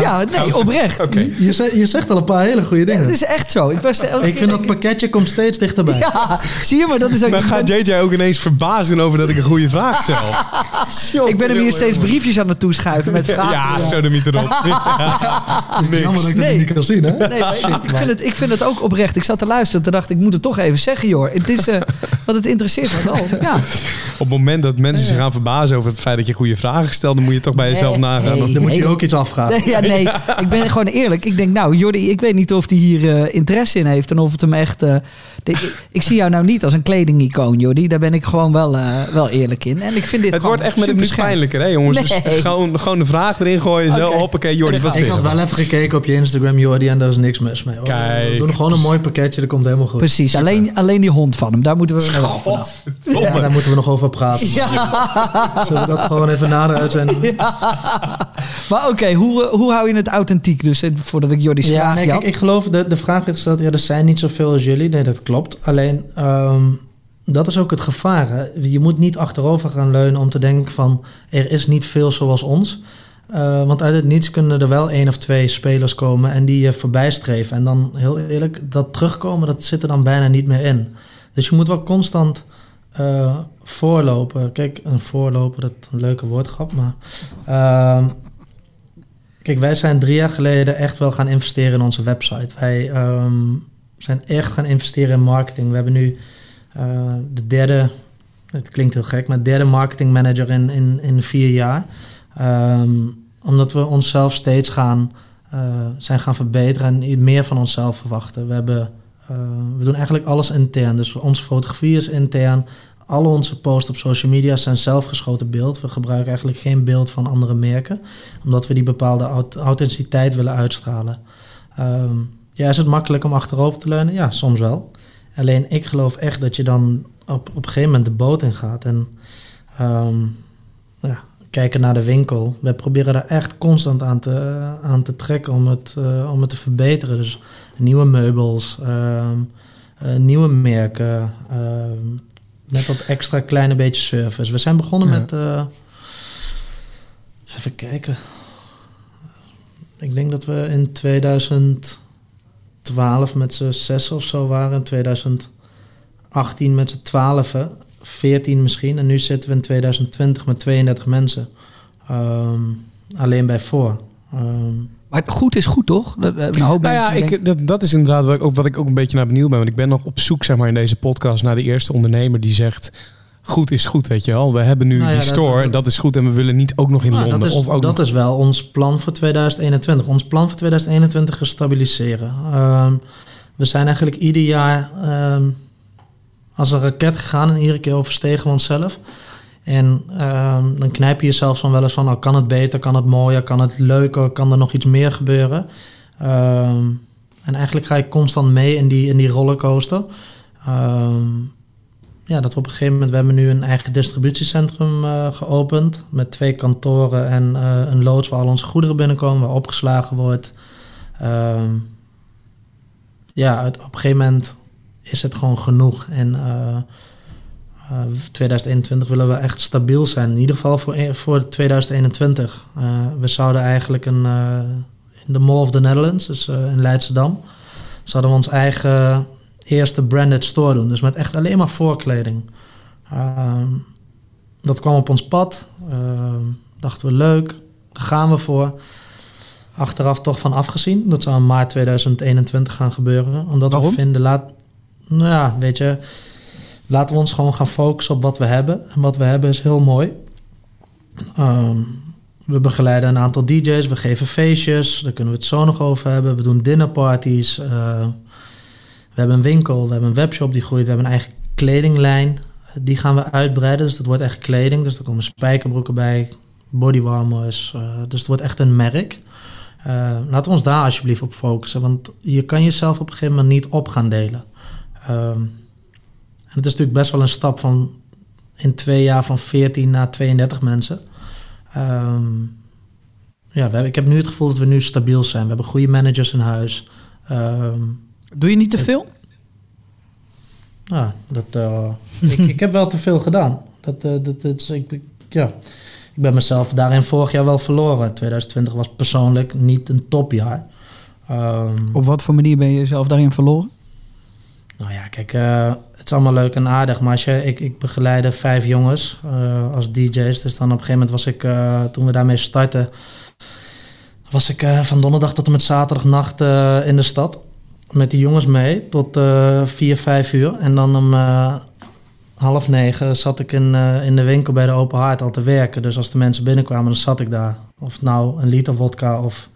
Ja, nee, oprecht. je, zegt, je zegt al een paar hele goede dingen. Het is echt zo. Ik, was elke Ik vind dat pakketje komt steeds dichterbij. Ja, zie je, maar dat is ook... Dan ik gaat ben- JJ ook ineens verbazen over dat ik een goede vraag stel. *laughs* Ik ben hem hier steeds briefjes aan het toeschuiven met vragen. Ja, zo de niet erop. *laughs* Jammer dat ik dat Nee. niet kan zien, hè? Nee, maar ik, ik vind het, ik vind het ook oprecht. Ik zat te luisteren. Toen dacht ik, moet het toch even zeggen, joh. Het is, eh want het interesseert me wel. Ja. Op het moment dat mensen zich gaan verbazen over het feit dat je goede vragen stelt, dan moet je toch bij jezelf nagaan. nee. Dan moet je ook iets afvragen. Nee, ja, nee, *laughs* ik ben gewoon eerlijk. Ik denk, nou, Jordi, ik weet niet of hij hier eh, interesse in heeft. En of het hem echt... eh, de- ik, ik zie jou nou niet als een kledingicoon, Jordi. Daar ben ik gewoon wel, eh, wel eerlijk in. En ik vind dit Het wordt echt met een minuut pijnlijker, hè jongens? Nee. Dus gewoon, gewoon de vraag erin gooien. Zo, Oké. hoppakee, Jordi, wat Ik had wel even gekeken op je Instagram, Jordi, en daar is niks mis mee. Hoor. Kijk. We doen gewoon een mooi pakketje, dat komt helemaal goed. Precies, alleen, alleen die hond van hem. Daar moeten we nog vanaf. Ja, daar moeten we nog over praten. Zullen we dat gewoon even nader uitzenden? Maar oké, hoe, eh, hoe hou je het authentiek? Dus eh, voordat ik Jordi's Ja, vraag nee, had. kijk, ik geloof, de, de vraag werd gesteld, ja, er zijn niet zoveel als jullie. Nee, dat klopt. Alleen, ehm, dat is ook het gevaar. Je moet niet achterover gaan leunen om te denken van, er is niet veel zoals ons. Eh, want uit het niets kunnen er wel één of twee spelers komen en die je voorbij streven. En dan, heel eerlijk, dat terugkomen, dat zit er dan bijna niet meer in. Dus je moet wel constant eh, voorlopen. Kijk, een voorlopen, dat is een leuke woordgrap, maar... ehm, Kijk, wij zijn drie jaar geleden echt wel gaan investeren in onze website. Wij ehm, zijn echt gaan investeren in marketing. We hebben nu eh, de derde, het klinkt heel gek, maar derde marketing manager in, in, in vier jaar. Ehm, omdat we onszelf steeds gaan, eh, zijn gaan verbeteren en meer van onszelf verwachten. We, hebben, eh, we doen eigenlijk alles intern. Dus onze fotografie is intern. Alle onze posts op social media zijn zelfgeschoten beeld. We gebruiken eigenlijk geen beeld van andere merken omdat we die bepaalde aut- authenticiteit willen uitstralen. Ehm, ja, is het makkelijk om achterover te leunen? Ja, soms wel. Alleen ik geloof echt dat je dan op, op een gegeven moment de boot in gaat. En ehm, ja, kijken naar de winkel. We proberen daar echt constant aan te, aan te trekken om het, eh, om het te verbeteren. Dus nieuwe meubels, ehm, eh, nieuwe merken, ehm, net dat extra kleine beetje service. We zijn begonnen Ja. met... eh, even kijken. Ik denk dat we in 2012 met z'n zes of zo waren. In 2018 met z'n twaalfen. 14 misschien. En nu zitten we in 2020 met 32 mensen. Ehm, alleen bij voor. Ehm, Maar goed is goed, toch? Dat, eh, een hoop Nou ja, denken- ik, dat, dat is inderdaad wat ik, ook, wat ik ook een beetje naar benieuwd ben. Want ik ben nog op zoek zeg maar, in deze podcast naar de eerste ondernemer die zegt... Goed is goed, weet je wel. We hebben nu Nou ja, die store, dat- dat, is goed. En we willen niet ook nog in nou, Londen. dat is, of ook dat nog- is wel ons plan voor 2021. Ons plan voor 2021 is stabiliseren. We zijn eigenlijk ieder jaar ehm, als een raket gegaan en iedere keer overstegen we onszelf. En ehm, dan knijp je jezelf dan wel eens van, oh, kan het beter, kan het mooier, kan het leuker, kan er nog iets meer gebeuren? Ehm, en eigenlijk ga je constant mee in die, in die rollercoaster. Ehm, ja, dat we op een gegeven moment, we hebben nu een eigen distributiecentrum eh, geopend met twee kantoren en eh, een loods waar al onze goederen binnenkomen, waar opgeslagen wordt. Ehm, ja, op een gegeven moment is het gewoon genoeg. En eh, eh, 2021 willen we echt stabiel zijn. In ieder geval voor, voor 2021. Eh, we zouden eigenlijk een, in de Mall of the Netherlands, dus in Leidschendam, zouden we ons eigen eerste branded store doen. Dus met echt alleen maar voorkleding. Ehm, dat kwam op ons pad. Ehm, dachten we leuk, daar gaan we voor. Achteraf toch van afgezien. Dat zou in maart 2021 gaan gebeuren. Omdat Waarom? we vinden, laat, nou ja, weet je, laten we ons gewoon gaan focussen op wat we hebben. En wat we hebben is heel mooi. Ehm, we begeleiden een aantal DJ's, we geven feestjes, daar kunnen we het zo nog over hebben. We doen dinnerparties. eh, we hebben een winkel, we hebben een webshop die groeit, we hebben een eigen kledinglijn. Die gaan we uitbreiden, dus dat wordt echt kleding. Dus er komen spijkerbroeken bij, bodywarmers. eh, dus het wordt echt een merk. Eh, laten we ons daar alsjeblieft op focussen, want je kan jezelf op een gegeven moment niet op gaan delen. Ehm, en het is natuurlijk best wel een stap van in twee jaar van 14 naar 32 mensen. Ehm, ja, we hebben, ik heb nu het gevoel dat we nu stabiel zijn. We hebben goede managers in huis. Ehm, Doe je niet te veel? ja, dat, eh, *laughs* ik, ik heb wel te veel gedaan. Dat, eh, dat, dat is, ik, ik- ja. ik ben mezelf daarin vorig jaar wel verloren. 2020 was persoonlijk niet een topjaar. Ehm, Op wat voor manier ben je jezelf daarin verloren? Nou ja, kijk, eh, het is allemaal leuk en aardig, maar als je, ik, ik begeleide vijf jongens als DJ's. Dus dan op een gegeven moment was ik, toen we daarmee startten, was ik van donderdag tot en met zaterdagnacht in de stad. Met die jongens mee tot eh vier, vijf uur. En dan om eh, half negen zat ik in, eh, in de winkel bij de Open Haard al te werken. Dus als de mensen binnenkwamen, dan zat ik daar. Of nou een liter vodka of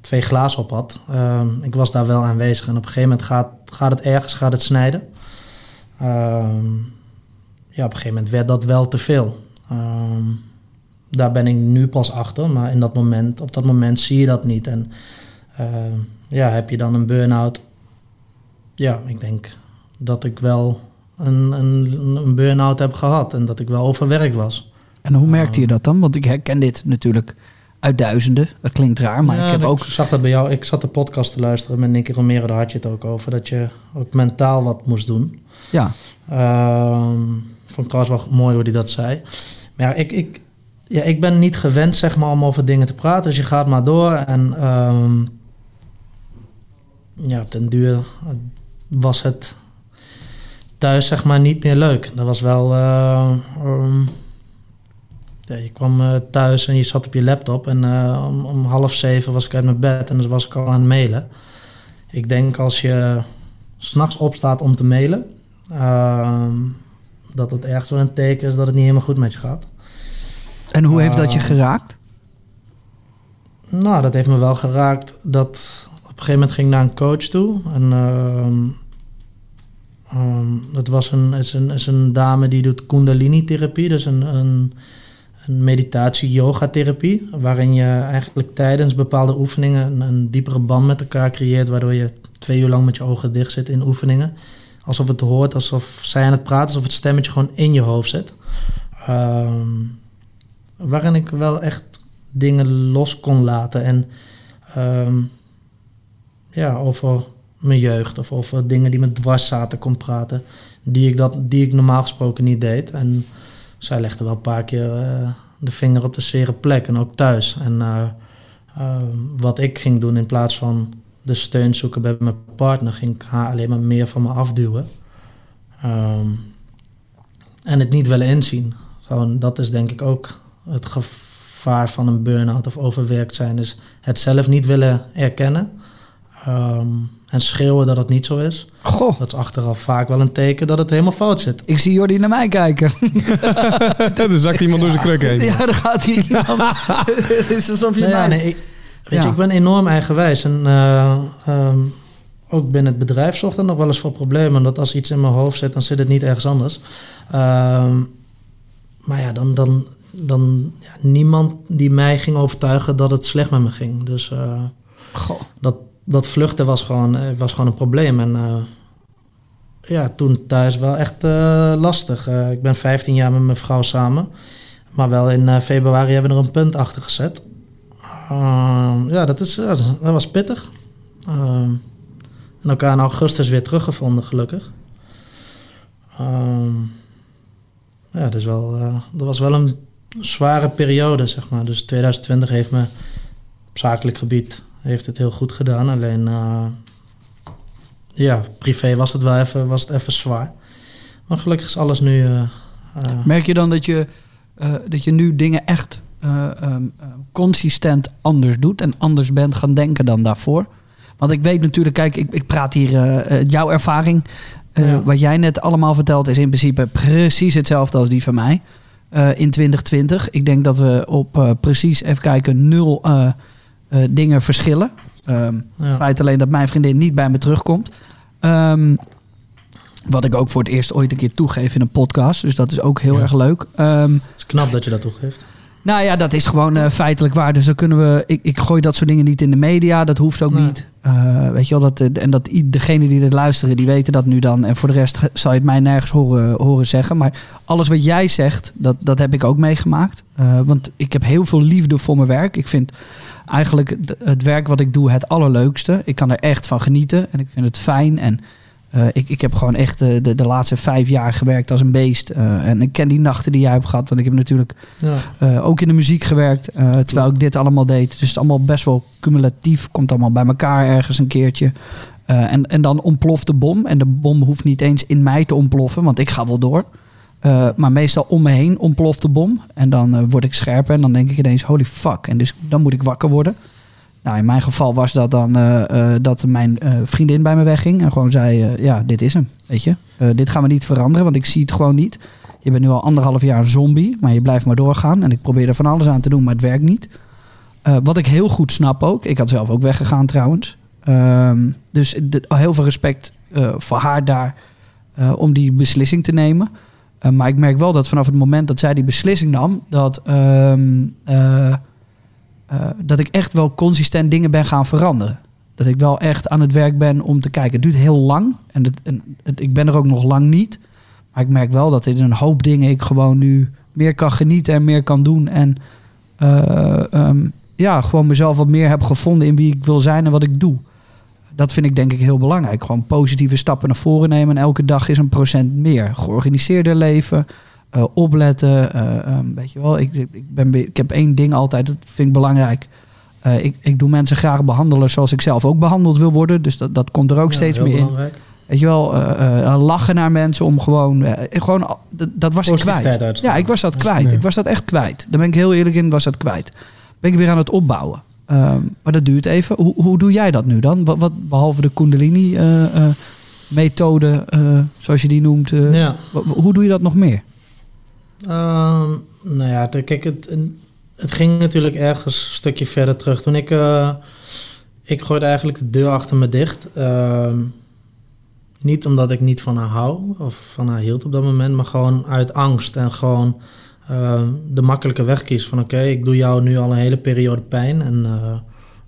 twee glazen op had. Ehm, ik was daar wel aanwezig. En op een gegeven moment gaat, gaat het ergens gaat het snijden. Ehm, ja, op een gegeven moment werd dat wel te veel. Ehm, daar ben ik nu pas achter. Maar in dat moment, op dat moment zie je dat niet. En ja, heb je dan een burn-out? Ja, ik denk dat ik wel een, een, een burn-out heb gehad. En dat ik wel overwerkt was. En hoe merkte je dat dan? Want ik herken dit natuurlijk uit duizenden. Dat klinkt raar, maar Ja, ik heb ook... zag dat bij jou. Ik zat de podcast te luisteren met Nicky Romero. Daar had je het ook over. Dat je ook mentaal wat moest doen. Ja, Ehm vond ik trouwens wel mooi hoe hij dat zei. Maar ja, ik, ik, ja, ik ben niet gewend zeg maar, om over dingen te praten. Dus je gaat maar door. En ehm, ja, op den duur was het thuis zeg maar niet meer leuk. Dat was wel... eh, ehm, ja, je kwam eh, thuis en je zat op je laptop. En eh, om, om half zeven was ik uit mijn bed en dan was ik al aan het mailen. Ik denk als je s'nachts opstaat om te mailen... Ehm, dat het ergens wel een teken is dat het niet helemaal goed met je gaat. en hoe heeft dat je Ah. geraakt? Nou, dat heeft me wel geraakt. Dat op een gegeven moment ging ik naar een coach toe. En ehm, ehm, dat was een, is een, is een dame die doet kundalini-therapie. Dus een, een, een meditatie-yoga-therapie. Waarin je eigenlijk tijdens bepaalde oefeningen een, een diepere band met elkaar creëert. Waardoor je twee uur lang met je ogen dicht zit in oefeningen. Alsof het hoort, alsof zij aan het praten, alsof het stemmetje gewoon in je hoofd zit. Ehm, waarin ik wel echt dingen los kon laten. En ehm, ja, over mijn jeugd of over dingen die me dwars zaten kon praten. Die ik, dat, die ik normaal gesproken niet deed. En zij legde wel een paar keer eh, de vinger op de zere plek en ook thuis. En eh, ehm, wat ik ging doen in plaats van de steun zoeken bij mijn partner, ging ik haar alleen maar meer van me afduwen. Ehm, en het niet willen inzien. Gewoon, dat is denk ik ook het gevaar van een burn-out of overwerkt zijn. Is het zelf niet willen erkennen. ehm, en schreeuwen dat het niet zo is. Goh, Dat is achteraf vaak wel een teken dat het helemaal fout zit. ik zie Jordi naar mij kijken. *laughs* Dan zakt iemand door zijn kruk heen. Ja, dan gaat iemand. *laughs* *laughs* Het is alsof je Nee, mij... nee, ik, weet Ja. je, ik ben enorm eigenwijs. En eh, ehm, ook binnen het bedrijf zorgt er nog wel eens voor problemen. Dat als iets in mijn hoofd zit, dan zit het niet ergens anders. Ehm, maar ja, dan, dan, dan ja, niemand die mij ging overtuigen dat het slecht met me ging. Dus eh, Goh. dat, dat vluchten was gewoon, eh, was gewoon een probleem. En eh, ja, toen thuis wel echt eh, lastig. Ik ben 15 jaar met mijn vrouw samen. Maar wel in februari hebben we er een punt achter gezet. Ehm, ja, dat, is, dat was pittig. Ehm, en elkaar in augustus weer teruggevonden, gelukkig. Ehm, ja, dat, is wel, dat was wel een zware periode, zeg maar. Dus 2020 heeft me op zakelijk gebied heeft het heel goed gedaan. Alleen, eh, ja, privé was het wel even, was het even zwaar. Maar gelukkig is alles nu... eh, eh, Merk je dan dat je, dat je nu dingen echt eh, ehm, eh, consistent anders doet en anders bent gaan denken dan daarvoor? Want ik weet natuurlijk, kijk, ik, ik praat hier, jouw ervaring, Ja. wat jij net allemaal vertelt, is in principe precies hetzelfde als die van mij in 2020. Ik denk dat we op precies, even kijken, nul dingen verschillen. Ehm, Ja. Het feit alleen dat mijn vriendin niet bij me terugkomt. Ehm, wat ik ook voor het eerst ooit een keer toegeef in een podcast. Dus dat is ook heel Ja. erg leuk. Ehm, Het is knap dat je dat toegeeft. nou ja, dat is gewoon eh, feitelijk waar. Dus dan kunnen we. Ik, ik gooi dat soort dingen niet in de media. Dat hoeft ook Nee. niet. Eh, weet je wel, dat, eh, en dat i- degene die dit luisteren, die weten dat nu dan. En voor de rest zal je het mij nergens horen, horen zeggen. Maar alles wat jij zegt, dat, dat heb ik ook meegemaakt. Eh, want ik heb heel veel liefde voor mijn werk. Ik vind eigenlijk het, werk wat ik doe het allerleukste. Ik kan er echt van genieten. En ik vind het fijn. En eh, ik, ik heb gewoon echt de, de, de laatste vijf jaar gewerkt als een beest. Eh, en ik ken die nachten die jij hebt gehad. Want ik heb natuurlijk Ja. eh, ook in de muziek gewerkt, terwijl ik dit allemaal deed. Dus het is allemaal best wel cumulatief. Komt allemaal bij elkaar ergens een keertje. En, en dan ontploft de bom. En de bom hoeft niet eens in mij te ontploffen, want ik ga wel door. Eh, maar meestal om me heen ontploft de bom. En dan eh, word ik scherper en dan denk ik ineens, holy fuck. En dus dan moet ik wakker worden. Nou, in mijn geval was dat dan eh, dat mijn vriendin bij me wegging. En gewoon zei, ja, dit is hem, weet je. Dit gaan we niet veranderen, want ik zie het gewoon niet. Je bent nu al anderhalf jaar een zombie, maar je blijft maar doorgaan. En ik probeer er van alles aan te doen, maar het werkt niet. Wat ik heel goed snap ook. Ik had zelf ook weggegaan trouwens. Ehm, dus heel veel respect voor haar daar om die beslissing te nemen. Eh, maar ik merk wel dat vanaf het moment dat zij die beslissing nam, dat, ehm, eh, eh, dat ik echt wel consistent dingen ben gaan veranderen. Dat ik wel echt aan het werk ben om te kijken. Het duurt heel lang en, het, en het- ik ben er ook nog lang niet. Maar ik merk wel dat in een hoop dingen ik gewoon nu meer kan genieten en meer kan doen. En eh, ehm, ja, gewoon mezelf wat meer heb gevonden in wie ik wil zijn en wat ik doe. Dat vind ik denk ik heel belangrijk. Gewoon positieve stappen naar voren nemen. En elke dag is een procent meer. Georganiseerder leven. eh, opletten. eh, ehm, weet je wel, ik, ik, ben, ik heb één ding altijd, dat vind ik belangrijk. Eh, ik, ik doe mensen graag behandelen zoals ik zelf ook behandeld wil worden. Dus dat, dat komt er ook Ja, steeds meer in. Weet je wel, lachen naar mensen om gewoon... gewoon dat, dat was ik kwijt. Ja, ik was dat kwijt. Ik was dat echt kwijt. Daar ben ik heel eerlijk in, was dat kwijt. Ben ik weer aan het opbouwen. Ehm, maar dat duurt even. Hoe, hoe doe jij dat nu dan? Wat, wat behalve de Kundalini-methode, eh, zoals je die noemt. eh, Ja. hoe doe je dat nog meer? Ehm, nou ja, kijk, het, het ging natuurlijk ergens een stukje verder terug. Toen ik... eh, ik gooide eigenlijk de deur achter me dicht. Ehm, niet omdat ik niet van haar hou of van haar hield op dat moment, maar gewoon uit angst en gewoon ehm, de makkelijke weg kies. Van oké, ik doe jou nu al een hele periode pijn en eh,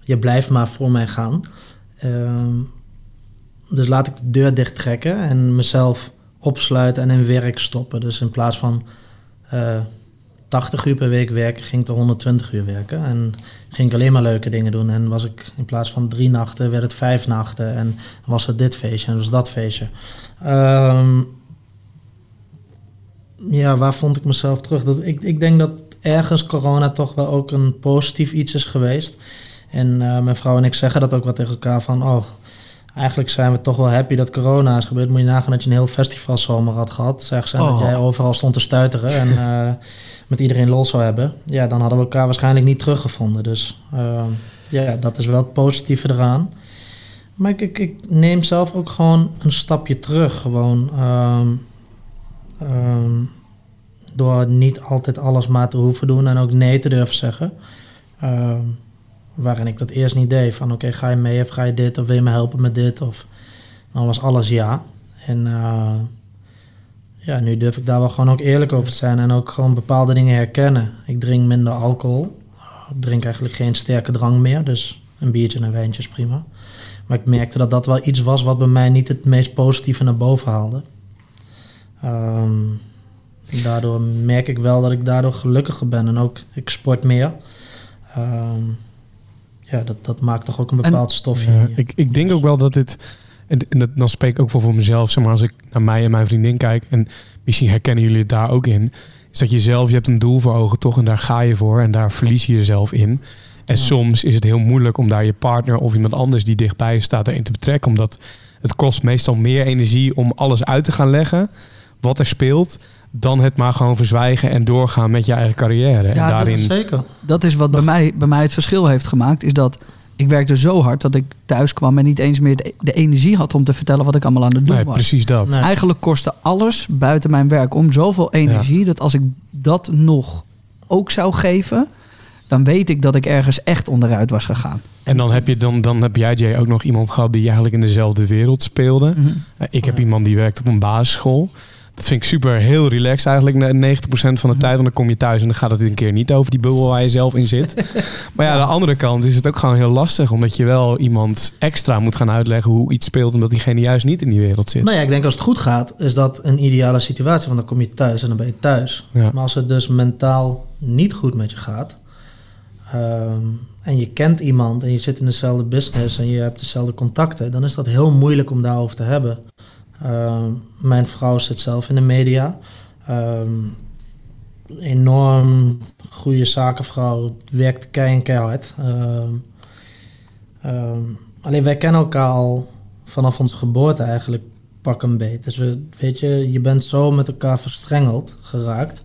je blijft maar voor mij gaan. Ehm, dus laat ik de deur dicht trekken en mezelf opsluiten en in werk stoppen. Dus in plaats van eh 80 uur per week werken, ging ik er 120 uur werken. En ging ik alleen maar leuke dingen doen. En was ik in plaats van drie nachten, werd het vijf nachten. En was het dit feestje en was dat feestje. Ehm, ja, waar vond ik mezelf terug? Dat, ik, ik denk dat ergens corona toch wel ook een positief iets is geweest. En eh, mijn vrouw en ik zeggen dat ook wel tegen elkaar van... Oh, eigenlijk zijn we toch wel happy dat corona is gebeurd. Moet je nagaan dat je een heel festivalzomer had gehad. Zeg ze, dat Oh. jij overal stond te stuiteren en *laughs* eh, met iedereen lol zou hebben. Ja, dan hadden we elkaar waarschijnlijk niet teruggevonden. Dus eh, ja, dat is wel het positieve eraan. Maar ik, ik, ik neem zelf ook gewoon een stapje terug. Gewoon ehm, ehm, door niet altijd alles maar te hoeven doen en ook nee te durven zeggen. Ehm, waarin ik dat eerst niet deed. Van oké, ga je mee of ga je dit of wil je me helpen met dit? Of dan was alles ja. En eh, ja, nu durf ik daar wel gewoon ook eerlijk over te zijn en ook gewoon bepaalde dingen herkennen. Ik drink minder alcohol. Ik drink eigenlijk geen sterke drank meer, dus een biertje en een wijntje is prima. Maar ik merkte dat dat wel iets was wat bij mij niet het meest positieve naar boven haalde. Ehm, daardoor merk ik wel dat ik daardoor gelukkiger ben en ook ik sport meer. Ehm, ja, dat, dat maakt toch ook een En- bepaald stofje. Ja, in je. ik, ik denk ook wel dat dit. En, en dat, dan spreek ik ook wel voor mezelf. Zeg maar, als ik naar mij en mijn vriendin kijk. En misschien herkennen jullie het daar ook in. Is dat je zelf, je hebt een doel voor ogen toch? En daar ga je voor. En daar verlies je jezelf in. En Ja. soms is het heel moeilijk om daar je partner of iemand anders die dichtbij je staat erin te betrekken. Omdat het kost meestal meer energie om alles uit te gaan leggen. Wat er speelt. Dan het maar gewoon verzwijgen en doorgaan met je eigen carrière. en Ja, dat daarin. Zeker. Dat is wat bij mij, bij mij het verschil heeft gemaakt. Is dat ik werkte zo hard dat ik thuis kwam en niet eens meer de, de energie had om te vertellen wat ik allemaal aan het doen Nee, was. precies dat. Nee. Eigenlijk kostte alles buiten mijn werk om zoveel energie dat als ik dat nog ook zou geven, dan weet ik dat ik ergens echt onderuit was gegaan. En dan heb, je, dan, dan heb jij, Jay, ook nog iemand gehad die eigenlijk in dezelfde wereld speelde. Eh, Ik heb Ja. iemand die werkt op een basisschool. Dat vind ik super heel relaxed eigenlijk. Ne- 90% van de tijd. Want dan kom je thuis en dan gaat het een keer niet over die bubbel waar je zelf in zit. *laughs* maar ja, aan de andere kant is het ook gewoon heel lastig. Omdat je wel iemand extra moet gaan uitleggen hoe iets speelt. Omdat diegene juist niet in die wereld zit. Nou ja, ik denk als het goed gaat, is dat een ideale situatie. Want dan kom je thuis en dan ben je thuis. Ja. Maar als het dus mentaal niet goed met je gaat. ehm, en je kent iemand en je zit in dezelfde business en je hebt dezelfde contacten. Dan is dat heel moeilijk om daarover te hebben. Ehm, mijn vrouw zit zelf in de media. Ehm, enorm goede zakenvrouw. Werkt kei en keihard. Ehm, alleen wij kennen elkaar al vanaf onze geboorte eigenlijk pak een beet. Dus we, weet je, je bent zo met elkaar verstrengeld geraakt.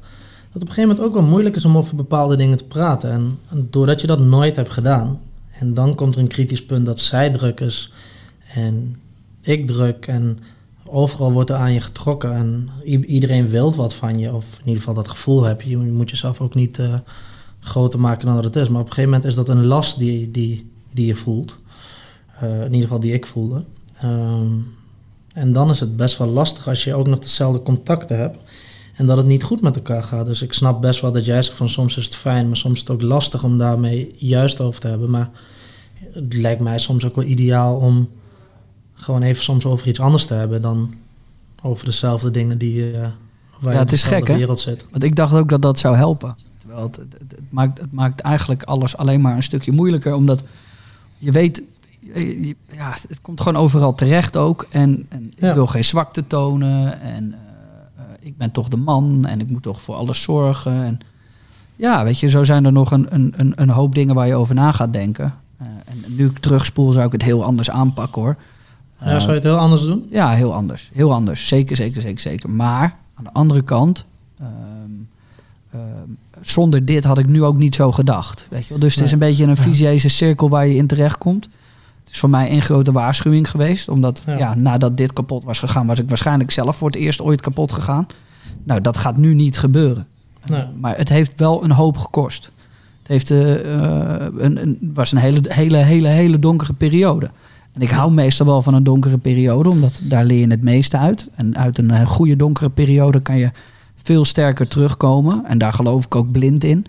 Dat op een gegeven moment ook wel moeilijk is om over bepaalde dingen te praten. En, en doordat je dat nooit hebt gedaan. En dan komt er een kritisch punt dat zij druk is. En ik druk. En overal wordt er aan je getrokken. En iedereen wil wat van je. Of in ieder geval dat gevoel heb je. Je moet jezelf ook niet eh, groter maken dan dat het is. Maar op een gegeven moment is dat een last die, die, die je voelt. Eh, in ieder geval die ik voelde. Ehm, en dan is het best wel lastig als je ook nog dezelfde contacten hebt. En dat het niet goed met elkaar gaat. Dus ik snap best wel dat jij zegt van soms is het fijn, maar soms is het ook lastig om daarmee juist over te hebben. Maar het lijkt mij soms ook wel ideaal om gewoon even soms over iets anders te hebben dan over dezelfde dingen die eh waar Ja, je het is gek, hè? wereld zit. Want ik dacht ook dat dat zou helpen. Terwijl het, het, maakt, het maakt eigenlijk alles alleen maar een stukje moeilijker. Omdat je weet, je- ja, het komt gewoon overal terecht ook. En, en Ja. ik wil geen zwakte tonen. En eh, eh, ik ben toch de man. En ik moet toch voor alles zorgen. En ja, weet je, zo zijn er nog een, een, een, een hoop dingen waar je over na gaat denken. En nu ik terugspoel, zou ik het heel anders aanpakken hoor. Ja, Eh, zou je het heel anders doen? ja, heel anders. Heel anders. Zeker, zeker, zeker, zeker. Maar aan de andere kant, ehm, ehm, zonder dit had ik nu ook niet zo gedacht. Weet je wel? Dus het is een beetje een visieuze cirkel waar je in terecht komt. Het is voor mij een grote waarschuwing geweest. Omdat Ja. ja. nadat dit kapot was gegaan, was ik waarschijnlijk zelf voor het eerst ooit kapot gegaan. Nou, dat gaat nu niet gebeuren. Nee. Maar het heeft wel een hoop gekost. Het heeft, eh, eh, een, een, was een hele, hele, hele, hele donkere periode. En ik hou meestal wel van een donkere periode, omdat daar leer je het meeste uit. En uit een eh, goede donkere periode kan je veel sterker terugkomen. En daar geloof ik ook blind in.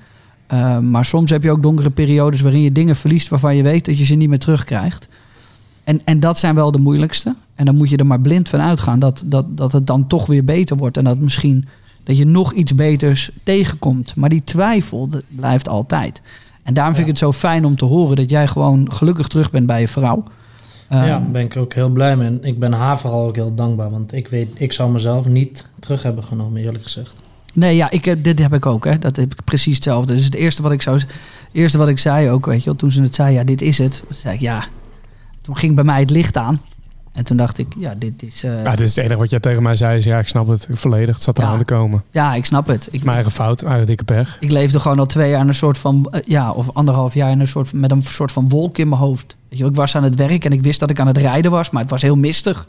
Eh, maar soms heb je ook donkere periodes waarin je dingen verliest waarvan je weet dat je ze niet meer terugkrijgt. En, en dat zijn wel de moeilijkste. En dan moet je er maar blind van uitgaan dat, dat, dat het dan toch weer beter wordt. En dat misschien dat je nog iets beters tegenkomt. Maar die twijfel dat blijft altijd. En daarom vind ik het zo fijn om te horen dat jij gewoon gelukkig terug bent bij je vrouw. Ja, Ehm, daar ben ik ook heel blij mee. En ik ben haar vooral ook heel dankbaar. Want ik weet, ik zou mezelf niet terug hebben genomen, eerlijk gezegd. Nee, ja, ik, heb- dit heb ik ook. Hè. Dat heb ik precies hetzelfde. Dus het eerste wat ik, zou, eerste wat ik zei ook, weet je wel, toen ze het zei, ja, dit is het. Toen zei ik, ja. Toen ging bij mij het licht aan. En toen dacht ik, ja, dit is... eh, Ja, dit is het enige wat jij tegen mij zei. Is, ja, ik snap het volledig. Het zat eraan Ja. te komen. ja, ik snap het. Ik, Mijn eigen fout. Eigen dikke pech. ik leefde gewoon al twee jaar in een soort van, eh, ja, of anderhalf jaar in een soort, met een soort van wolk in mijn hoofd. Weet je, ik was aan het werk en ik wist dat ik aan het rijden was, maar het was heel mistig.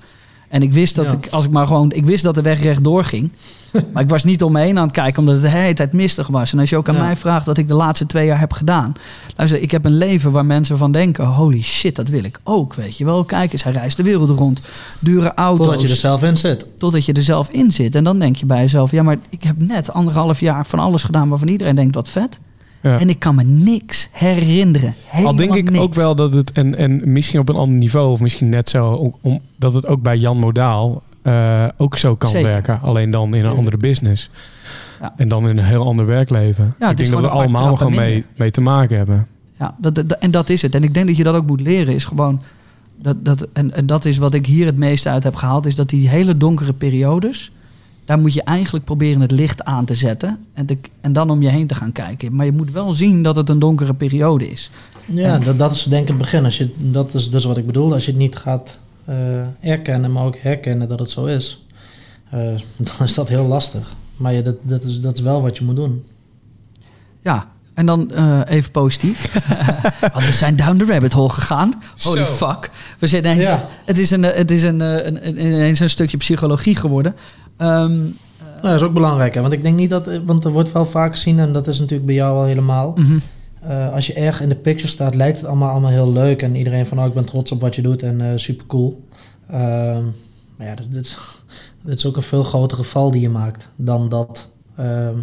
En ik wist dat Ja. ik, als ik maar gewoon, ik wist dat de weg rechtdoor ging. *laughs* maar ik was niet om me heen aan het kijken, omdat het de hele tijd mistig was. En als je ook aan Ja. mij vraagt wat ik de laatste twee jaar heb gedaan. Luister, ik heb een leven waar mensen van denken, holy shit, dat wil ik ook, weet je wel. Kijk eens, hij reist de wereld rond. Dure auto's Totdat je er zelf in zit. totdat je er zelf in zit. En dan denk je bij jezelf, ja, maar ik heb net anderhalf jaar van alles gedaan waarvan iedereen denkt, wat vet. Ja. En ik kan me niks herinneren. Al denk ik niks. ook wel dat het, en, en misschien op een ander niveau, of misschien net zo, om, dat het ook bij Jan Modaal eh, ook zo kan Zeker. werken. Alleen dan in een andere business. Ja. En dan in een heel ander werkleven. Ja, ik denk dat we allemaal gewoon mee, mee te maken hebben. Ja, dat, dat- en dat is het. En ik denk dat je dat ook moet leren. Is gewoon dat, dat, en, en dat is wat ik hier het meeste uit heb gehaald. Is dat die hele donkere periodes. Daar moet je eigenlijk proberen het licht aan te zetten. En, te, en dan om je heen te gaan kijken. Maar je moet wel zien dat het een donkere periode is. Ja, dat, dat is denk ik het begin. Als je, dat, is, dat is wat ik bedoel. Als je het niet gaat eh, erkennen, maar ook herkennen dat het zo is, eh, *laughs* dan is dat heel lastig. Maar ja, dat, dat, is, dat is wel wat je moet doen. Ja, en dan eh, even positief. *laughs* Want we zijn down the rabbit hole gegaan. Holy fuck. We zijn ineens, Ja. Het is, een, het is een, een, een, ineens een stukje psychologie geworden. Ehm, Nou, dat is ook belangrijk, hè? want ik denk niet dat, want er wordt wel vaak gezien, en dat is natuurlijk bij jou al helemaal. mhm. Eh, als je erg in de picture staat, lijkt het allemaal, allemaal heel leuk. En iedereen van, oh, ik ben trots op wat je doet en eh super cool. Ehm, maar ja, dit, dit, is, *laughs* dit is ook een veel groter geval die je maakt dan dat ehm,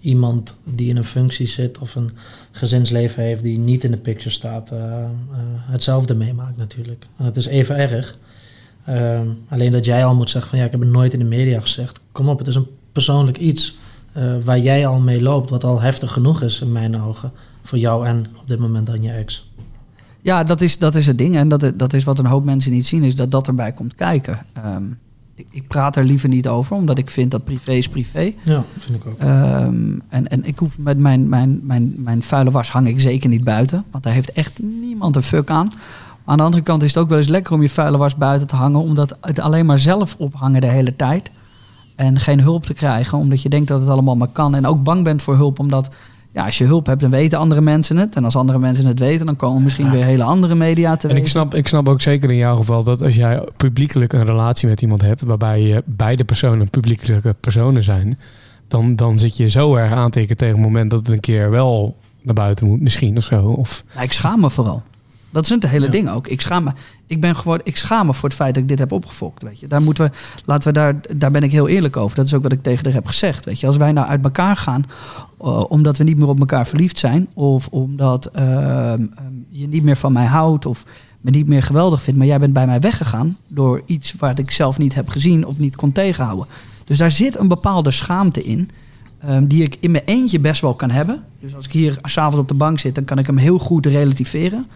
iemand die in een functie zit of een gezinsleven heeft die niet in de picture staat, eh, eh, hetzelfde meemaakt natuurlijk. En het is even erg. Ehm, alleen dat jij al moet zeggen van ja, ik heb het nooit in de media gezegd. Kom op, het is een persoonlijk iets eh, waar jij al mee loopt, wat al heftig genoeg is in mijn ogen. Voor jou en op dit moment dan je ex. Ja, dat is, dat is het ding. En dat, dat is wat een hoop mensen niet zien, is dat dat erbij komt kijken. Ehm, ik, ik praat er liever niet over, omdat ik vind dat privé is privé. Ja, vind ik ook. Ehm, en, en ik hoef met mijn, mijn, mijn, mijn vuile was hang ik zeker niet buiten. Want daar heeft echt niemand een fuck aan. Aan de andere kant is het ook wel eens lekker om je vuile was buiten te hangen. Omdat het alleen maar zelf ophangen de hele tijd. En geen hulp te krijgen, omdat je denkt dat het allemaal maar kan. En ook bang bent voor hulp, omdat ja, als je hulp hebt, dan weten andere mensen het. En als andere mensen het weten, dan komen misschien weer hele andere media te En ik snap, ik snap ook zeker in jouw geval dat als jij publiekelijk een relatie met iemand hebt, waarbij je beide personen publiekelijke personen zijn, dan, dan zit je zo erg aantekenen tegen het moment dat het een keer wel naar buiten moet, misschien of zo. Of, Ja, ik schaam me vooral. Dat is het hele Ja. ding ook. Ik schaam me. Ik ben gewoon, ik schaam me voor het feit dat ik dit heb opgefokt. Weet je, daar moeten we, laten we daar, daar ben ik heel eerlijk over. Dat is ook wat ik tegen haar heb gezegd. Weet je, als wij nou uit elkaar gaan, eh, omdat we niet meer op elkaar verliefd zijn, of omdat ehm, ehm, je niet meer van mij houdt, of me niet meer geweldig vindt, maar jij bent bij mij weggegaan door iets wat ik zelf niet heb gezien of niet kon tegenhouden. Dus daar zit een bepaalde schaamte in. ehm, die ik in mijn eentje best wel kan hebben. Dus als ik hier s'avonds op de bank zit, dan kan ik hem heel goed relativeren.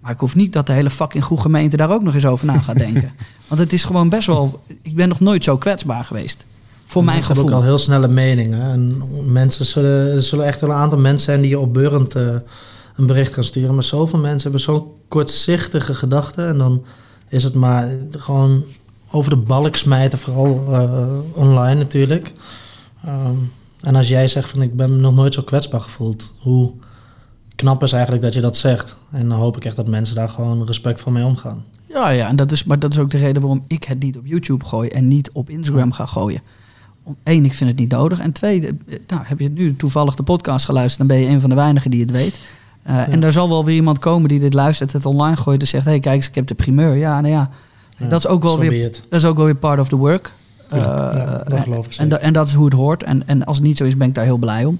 Maar ik hoef niet dat de hele fucking goede gemeente daar ook nog eens over na gaat *laughs* denken. Want het is gewoon best wel... Ik ben nog nooit zo kwetsbaar geweest. Voor mijn gevoel. ook al heel snelle meningen. En mensen zullen, er zullen echt wel een aantal mensen zijn die je opbeurend eh, een bericht kan sturen. Maar zoveel mensen hebben zo'n kortzichtige gedachten. En dan is het maar gewoon over de balk smijten, vooral eh, online natuurlijk. Ehm, en als jij zegt van ik ben nog nooit zo kwetsbaar gevoeld. Hoe knap is eigenlijk dat je dat zegt. En dan hoop ik echt dat mensen daar gewoon respectvol mee omgaan. Ja, ja en dat is, maar dat is ook de reden waarom ik het niet op YouTube gooi en niet op Instagram ga gooien. Om, Eén, ik vind het niet nodig. En twee, de- nou, heb je nu toevallig de podcast geluisterd, dan ben je een van de weinigen die het weet. Uh, En er zal wel weer iemand komen die dit luistert, het online gooit en zegt: hé, hey, kijk eens, ik heb de primeur. Ja, nou ja, Ja, dat, is ook wel so weer, dat is ook wel weer part of the work. Uh, ja, dat geloof ik en, en dat is hoe het hoort. En, en als het niet zo is, ben ik daar heel blij om.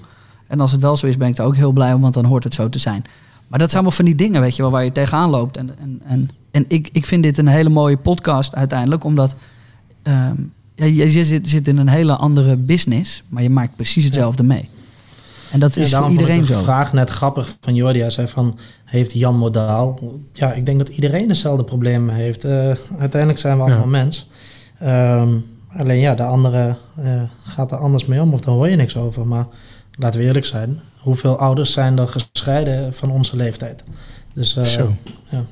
En als het wel zo is, ben ik daar ook heel blij om, want dan hoort het zo te zijn. Maar dat zijn allemaal van die dingen, weet je wel, waar je tegenaan loopt. En, en, en, en ik, ik vind dit een hele mooie podcast uiteindelijk, omdat ehm, ja, je, je zit, zit in een hele andere business, maar je maakt precies hetzelfde mee. En dat Ja, is voor vond iedereen ik de zo. vraag net grappig van Jordi. Hij zei van, heeft Jan modaal? Ja, ik denk dat iedereen dezelfde problemen heeft. Eh, uiteindelijk zijn we allemaal Ja. mens. Ehm, alleen ja, de andere eh, gaat er anders mee om of daar hoor je niks over. Maar laten we eerlijk zijn. Hoeveel ouders zijn er gescheiden van onze leeftijd? Dus eh, Zo. ja.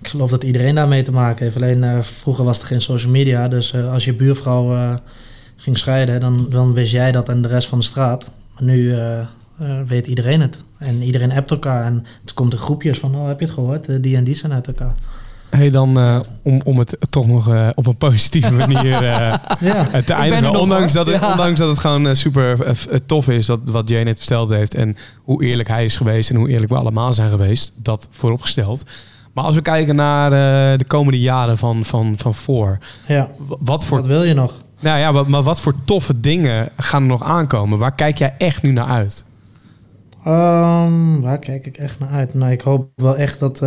ik geloof dat iedereen daarmee te maken heeft. Alleen eh, vroeger was er geen social media. Dus eh, als je buurvrouw ging scheiden, dan, dan wist jij dat en de rest van de straat. Maar nu weet iedereen het. En iedereen appt elkaar. En het komt in groepjes van, oh, heb je het gehoord? Eh, die en die zijn uit elkaar. Hey, dan eh, om, om het toch nog eh, op een positieve *laughs* manier eh, Ja, te eindigen. ondanks, dat het, Ja. ondanks dat het gewoon super tof is dat, wat Jay net verteld heeft. En hoe eerlijk hij is geweest en hoe eerlijk we allemaal zijn geweest. Dat vooropgesteld. Maar als we kijken naar de komende jaren van, van, van voor. ja. Wat voor, wat wil je nog? nou ja, maar wat voor toffe dingen gaan er nog aankomen? Waar kijk jij echt nu naar uit? Ehm, waar kijk ik echt naar uit? Nou, ik hoop wel echt dat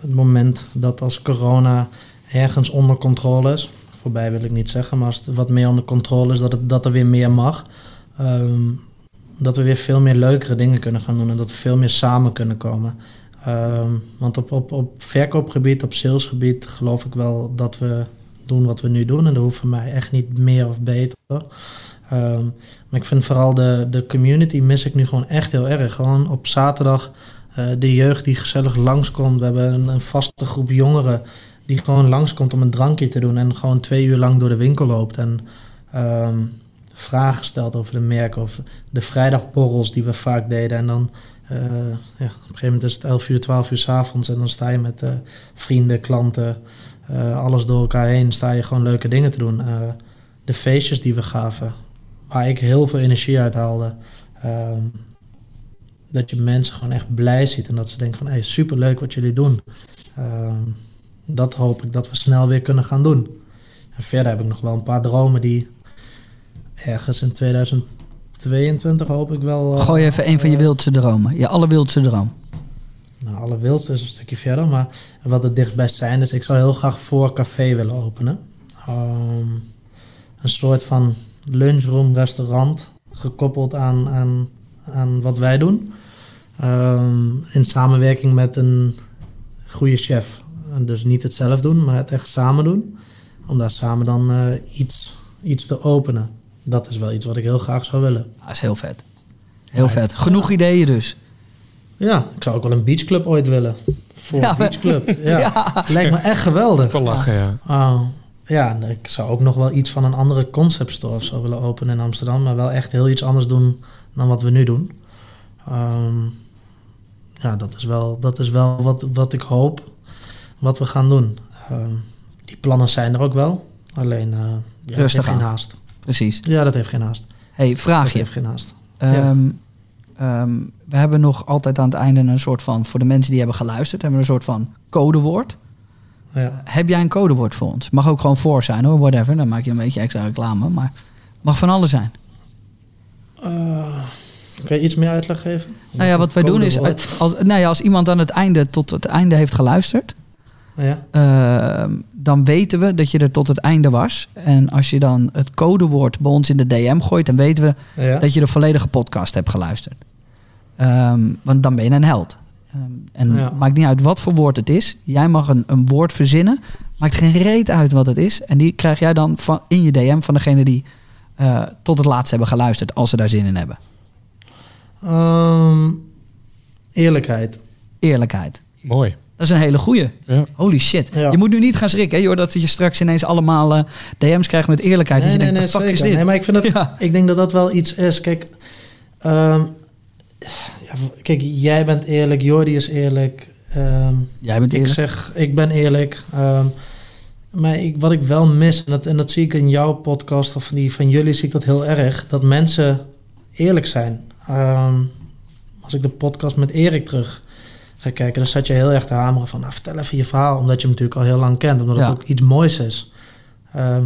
het moment dat als corona ergens onder controle is, voorbij wil ik niet zeggen, maar als wat meer onder controle is, dat, het, dat er weer meer mag. Ehm, dat we weer veel meer leukere dingen kunnen gaan doen en dat we veel meer samen kunnen komen. Ehm, want op, op, op verkoopgebied, op salesgebied, geloof ik wel dat we doen wat we nu doen. En dat voor mij echt niet meer of beter. Ehm, maar ik vind vooral de, de community mis ik nu gewoon echt heel erg. Gewoon op zaterdag eh, de jeugd die gezellig langskomt. We hebben een, vaste groep jongeren die gewoon langskomt om een drankje te doen. En gewoon twee uur lang door de winkel loopt. En ehm, vragen stelt over de merken. Of de vrijdagborrels die we vaak deden. En dan uh, ja, op een gegeven moment is het 11 uur, 12 uur s avonds. En dan sta je met uh, vrienden, klanten, alles door elkaar heen. Sta je gewoon leuke dingen te doen. de feestjes die we gaven waar ik heel veel energie uit haalde. Ehm, dat je mensen gewoon echt blij ziet en dat ze denken van hey, superleuk wat jullie doen. Ehm, dat hoop ik dat we snel weer kunnen gaan doen. En verder heb ik nog wel een paar dromen die ergens in 2022 hoop ik wel. Uh, Gooi even een van je wildste dromen. Je allerwildste droom. Nou, allerwildste is een stukje verder, maar wat het dichtbij zijn is, ik zou heel graag voor café willen openen. Um, een soort van lunchroom, restaurant, gekoppeld aan, aan, aan wat wij doen. Ehm, in samenwerking met een goede chef. En dus niet het zelf doen, maar het echt samen doen. Om daar samen dan uh, iets, iets te openen. Dat is wel iets wat ik heel graag zou willen. Dat is heel vet. Heel vet. Genoeg ideeën dus. Ja, ik zou ook wel een beachclub ooit willen. Voor ja, een beachclub. Ja. *laughs* ja. Lijkt me echt geweldig. Kan lachen, ja. Oh, ja, ik zou ook nog wel iets van een andere concept store of zo willen openen in Amsterdam. Maar wel echt heel iets anders doen dan wat we nu doen. Ehm, ja, dat is wel, dat is wel wat, wat ik hoop wat we gaan doen. Ehm, die plannen zijn er ook wel. Alleen, uh, ja, Rustig heeft geen haast. Precies. Ja, dat heeft geen haast. hey, vraagje. Dat heeft geen haast. Um, we hebben nog altijd aan het einde een soort van, voor de mensen die hebben geluisterd, hebben we een soort van codewoord. Ja. Heb jij een codewoord voor ons? Mag ook gewoon voor zijn hoor, whatever. Dan maak je een beetje extra reclame. Maar mag van alles zijn. Uh, kan je iets meer uitleg geven? Nou ja, wat wij doen is, als, nou ja, als iemand aan het einde tot het einde heeft geluisterd, ja. Uh, dan weten we dat je er tot het einde was. En als je dan het codewoord bij ons in de DM gooit, dan weten we ja. dat je de volledige podcast hebt geluisterd. Um, want dan ben je een held. Um, en Ja. maakt niet uit wat voor woord het is. Jij mag een, een woord verzinnen. Maakt geen reet uit wat het is. En die krijg jij dan van, in je DM van degene die uh, tot het laatst hebben geluisterd, als ze daar zin in hebben. Um, eerlijkheid. Eerlijkheid. Mooi. Dat is een hele goeie. Ja. Holy shit. Ja. Je moet nu niet gaan schrikken, hè, joh, dat je straks ineens allemaal uh, DM's krijgt met eerlijkheid. Nee, dat je nee, denkt, nee, fuck zeker. is dit? Nee, maar ik, vind dat, *laughs* Ja. ik denk dat dat wel iets is. Kijk, ehm, ja, kijk jij bent eerlijk, Jordi is eerlijk. ehm, Jij bent ik eerlijk. zeg, ik ben eerlijk. ehm, maar ik, wat ik wel mis, en dat, en dat zie ik in jouw podcast of van, die, van jullie, zie ik dat heel erg, dat mensen eerlijk zijn. Ehm, als ik de podcast met Erik terug ga kijken, dan zat je heel erg te hameren van, nou, vertel even je verhaal, omdat je hem natuurlijk al heel lang kent, omdat Ja. het ook iets moois is. Ehm,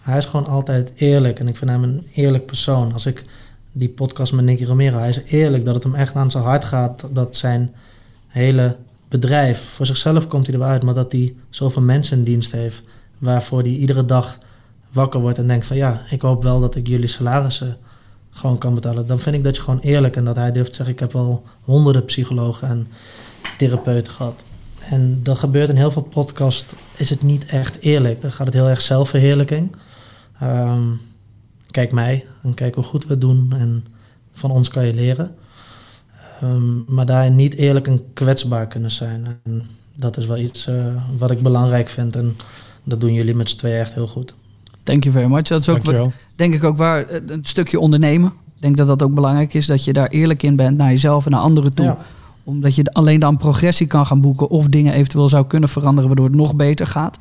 hij is gewoon altijd eerlijk en ik vind hem een eerlijk persoon. Als ik die podcast met Nicky Romero, hij is eerlijk dat het hem echt aan zijn hart gaat, dat zijn hele bedrijf, voor zichzelf komt hij eruit, maar dat hij zoveel mensen in dienst heeft, waarvoor hij iedere dag wakker wordt en denkt van ja, ik hoop wel dat ik jullie salarissen gewoon kan betalen. Dan vind ik dat je gewoon eerlijk en dat hij durft zeggen, ik heb al honderden psychologen en therapeuten gehad. En dat gebeurt in heel veel podcasts, is het niet echt eerlijk. Dan gaat het heel erg zelfverheerlijking. Ehm, kijk mij en kijk hoe goed we het doen en van ons kan je leren. Ehm, maar daarin niet eerlijk en kwetsbaar kunnen zijn. En dat is wel iets eh, wat ik belangrijk vind. En dat doen jullie met z'n tweeën echt heel goed. Thank you very much. Dat is ook, wat, denk ik ook waar, eh, een stukje ondernemen. Ik denk dat dat ook belangrijk is, dat je daar eerlijk in bent naar jezelf en naar anderen toe. Ja. Omdat je alleen dan progressie kan gaan boeken of dingen eventueel zou kunnen veranderen waardoor het nog beter gaat.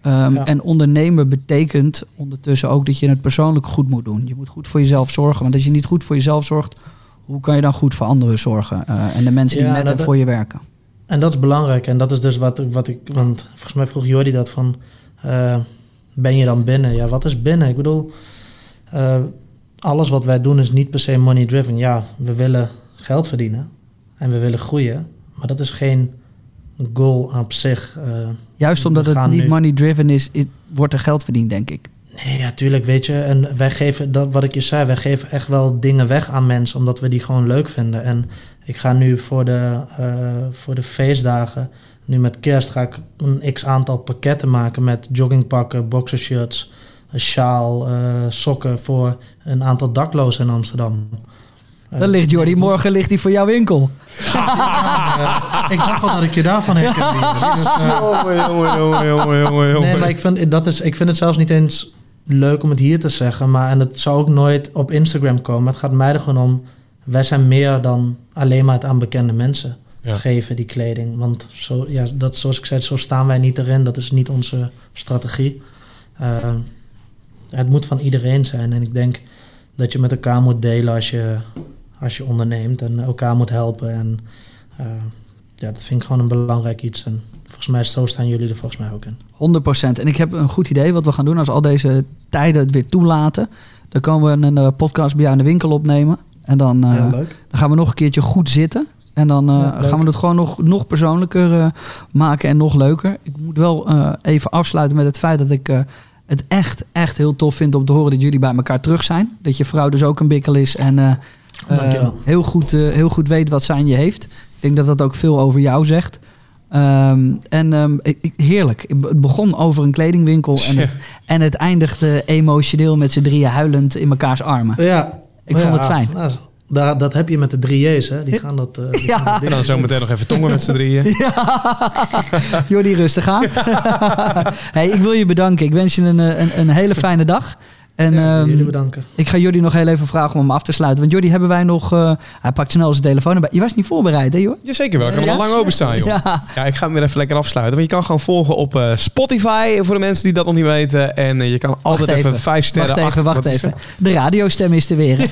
Ehm, Ja. En ondernemen betekent ondertussen ook dat je het persoonlijk goed moet doen. Je moet goed voor jezelf zorgen. Want als je niet goed voor jezelf zorgt, hoe kan je dan goed voor anderen zorgen? Eh, en de mensen die Ja, met dat- en voor je werken. En dat is belangrijk. En dat is dus wat, wat ik... Want volgens mij vroeg Jordi dat van... eh, ben je dan binnen? Ja, wat is binnen? Ik bedoel... eh, alles wat wij doen is niet per se money driven. Ja, we willen geld verdienen en we willen groeien. Maar dat is geen goal op zich. Juist omdat het niet nu- money driven is, wordt er geld verdiend, denk ik. Nee, ja, tuurlijk, weet je. En wij geven, dat, wat ik je zei, wij geven echt wel dingen weg aan mensen, omdat we die gewoon leuk vinden. En ik ga nu voor de, eh, voor de feestdagen, nu met kerst, ga ik een x aantal pakketten maken met joggingpakken, boxershirts, een sjaal, eh, sokken voor een aantal daklozen in Amsterdam. Eh, Dan ligt Jordi, morgen ligt hij voor jouw winkel. Ik dacht wel dat ik je daarvan. Dus, *laughs* eh, Jongen, jongen, jongen, jongen, jongen, jongen. Nee, maar ik vind, dat is, ik vind het zelfs niet eens leuk om het hier te zeggen. Maar, en het zou ook nooit op Instagram komen. Het gaat mij er gewoon om. Wij zijn meer dan alleen maar het aan bekende mensen Ja. geven, die kleding. Want zo, ja, dat, zoals ik zei, zo staan wij niet erin. Dat is niet onze strategie. Eh, het moet van iedereen zijn. En ik denk dat je met elkaar moet delen als je, als je onderneemt. En elkaar moet helpen. En eh, ja, dat vind ik gewoon een belangrijk iets. En volgens mij, zo staan jullie er volgens mij ook in. 100%. En ik heb een goed idee wat we gaan doen als al deze tijden het weer toelaten. Dan komen we een eh, podcast bij jou in de winkel opnemen. En dan, eh, dan gaan we nog een keertje goed zitten. En dan eh, Ja, gaan we het gewoon nog, nog persoonlijker maken en nog leuker. Ik moet wel even afsluiten met het feit dat ik het echt, echt heel tof vind om te horen dat jullie bij elkaar terug zijn. Dat je vrouw dus ook een bikkel is en heel, goed, heel goed weet wat zij aan je heeft. Ik denk dat dat ook veel over jou zegt. Ehm, en ehm, ik- ik- heerlijk. Het begon over een kledingwinkel en het, en het eindigde emotioneel met z'n drieën huilend in mekaars armen. Ja. Ik Ja, vond het fijn. nou, daar, dat heb je met de drie J's, hè? Die gaan dat. eh, die Ja. *laughs* gaan dat En ding dan zo meteen nog even tongen met z'n drieën. *laughs* Jordi, rustig aan. *laughs* hey, ik wil je bedanken. Ik wens je een, eh, een, een hele fijne dag. En Ja, ehm, jullie bedanken. ik ga Jordi nog heel even vragen om hem af te sluiten. Want Jordi, hebben wij nog... eh, hij pakt snel zijn telefoon erbij. Je was niet voorbereid, hè, joh? Jazeker wel, ik kan Ja? er al lang openstaan, joh. *laughs* Ja. Ja, ik ga hem weer even lekker afsluiten. Want je kan gewoon volgen op eh, Spotify, voor de mensen die dat nog niet weten. En eh, je kan altijd even, vijf sterren Wacht even, achter- wacht even. De radiostem is er weer. *laughs*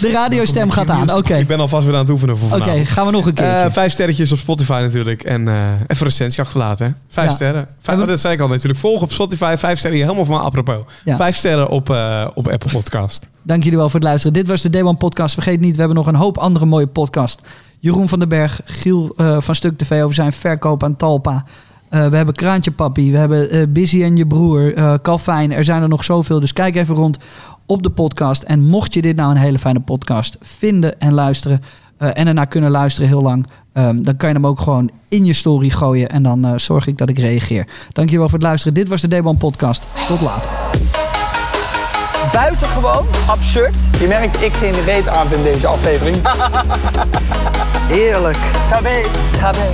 De radiostem gaat aan. Oké, Ik ben alvast weer aan het oefenen voor Oké, vanavond. gaan we nog een keertje. Eh, vijf sterretjes op Spotify natuurlijk. En eh even recensie achterlaten. Hè? Vijf Ja. sterren. Vijf, dat zei ik al natuurlijk. Volg op Spotify. Vijf sterren. hier Helemaal van apropos. Ja. Vijf sterren op, eh, op Apple Podcast. Dank jullie wel voor het luisteren. Dit was de Day One Podcast. Vergeet niet, we hebben nog een hoop andere mooie podcast. Jeroen van den Berg, Giel eh, van Stuk TV over zijn verkoop aan Talpa. Eh, we hebben Kraantje Papi, we hebben Busy en je broer, Calvijn. Er zijn er nog zoveel, dus kijk even rond op de podcast. En mocht je dit nou een hele fijne podcast vinden en luisteren... en ernaar kunnen luisteren heel lang... ehm, dan kan je hem ook gewoon in je story gooien. En dan eh, zorg ik dat ik reageer. Dankjewel voor het luisteren. Dit was de Day One Podcast. Tot later. Buitengewoon absurd. Je merkt, ik geen reet aan in deze aflevering. *laughs* Heerlijk. Tabé. Tabé.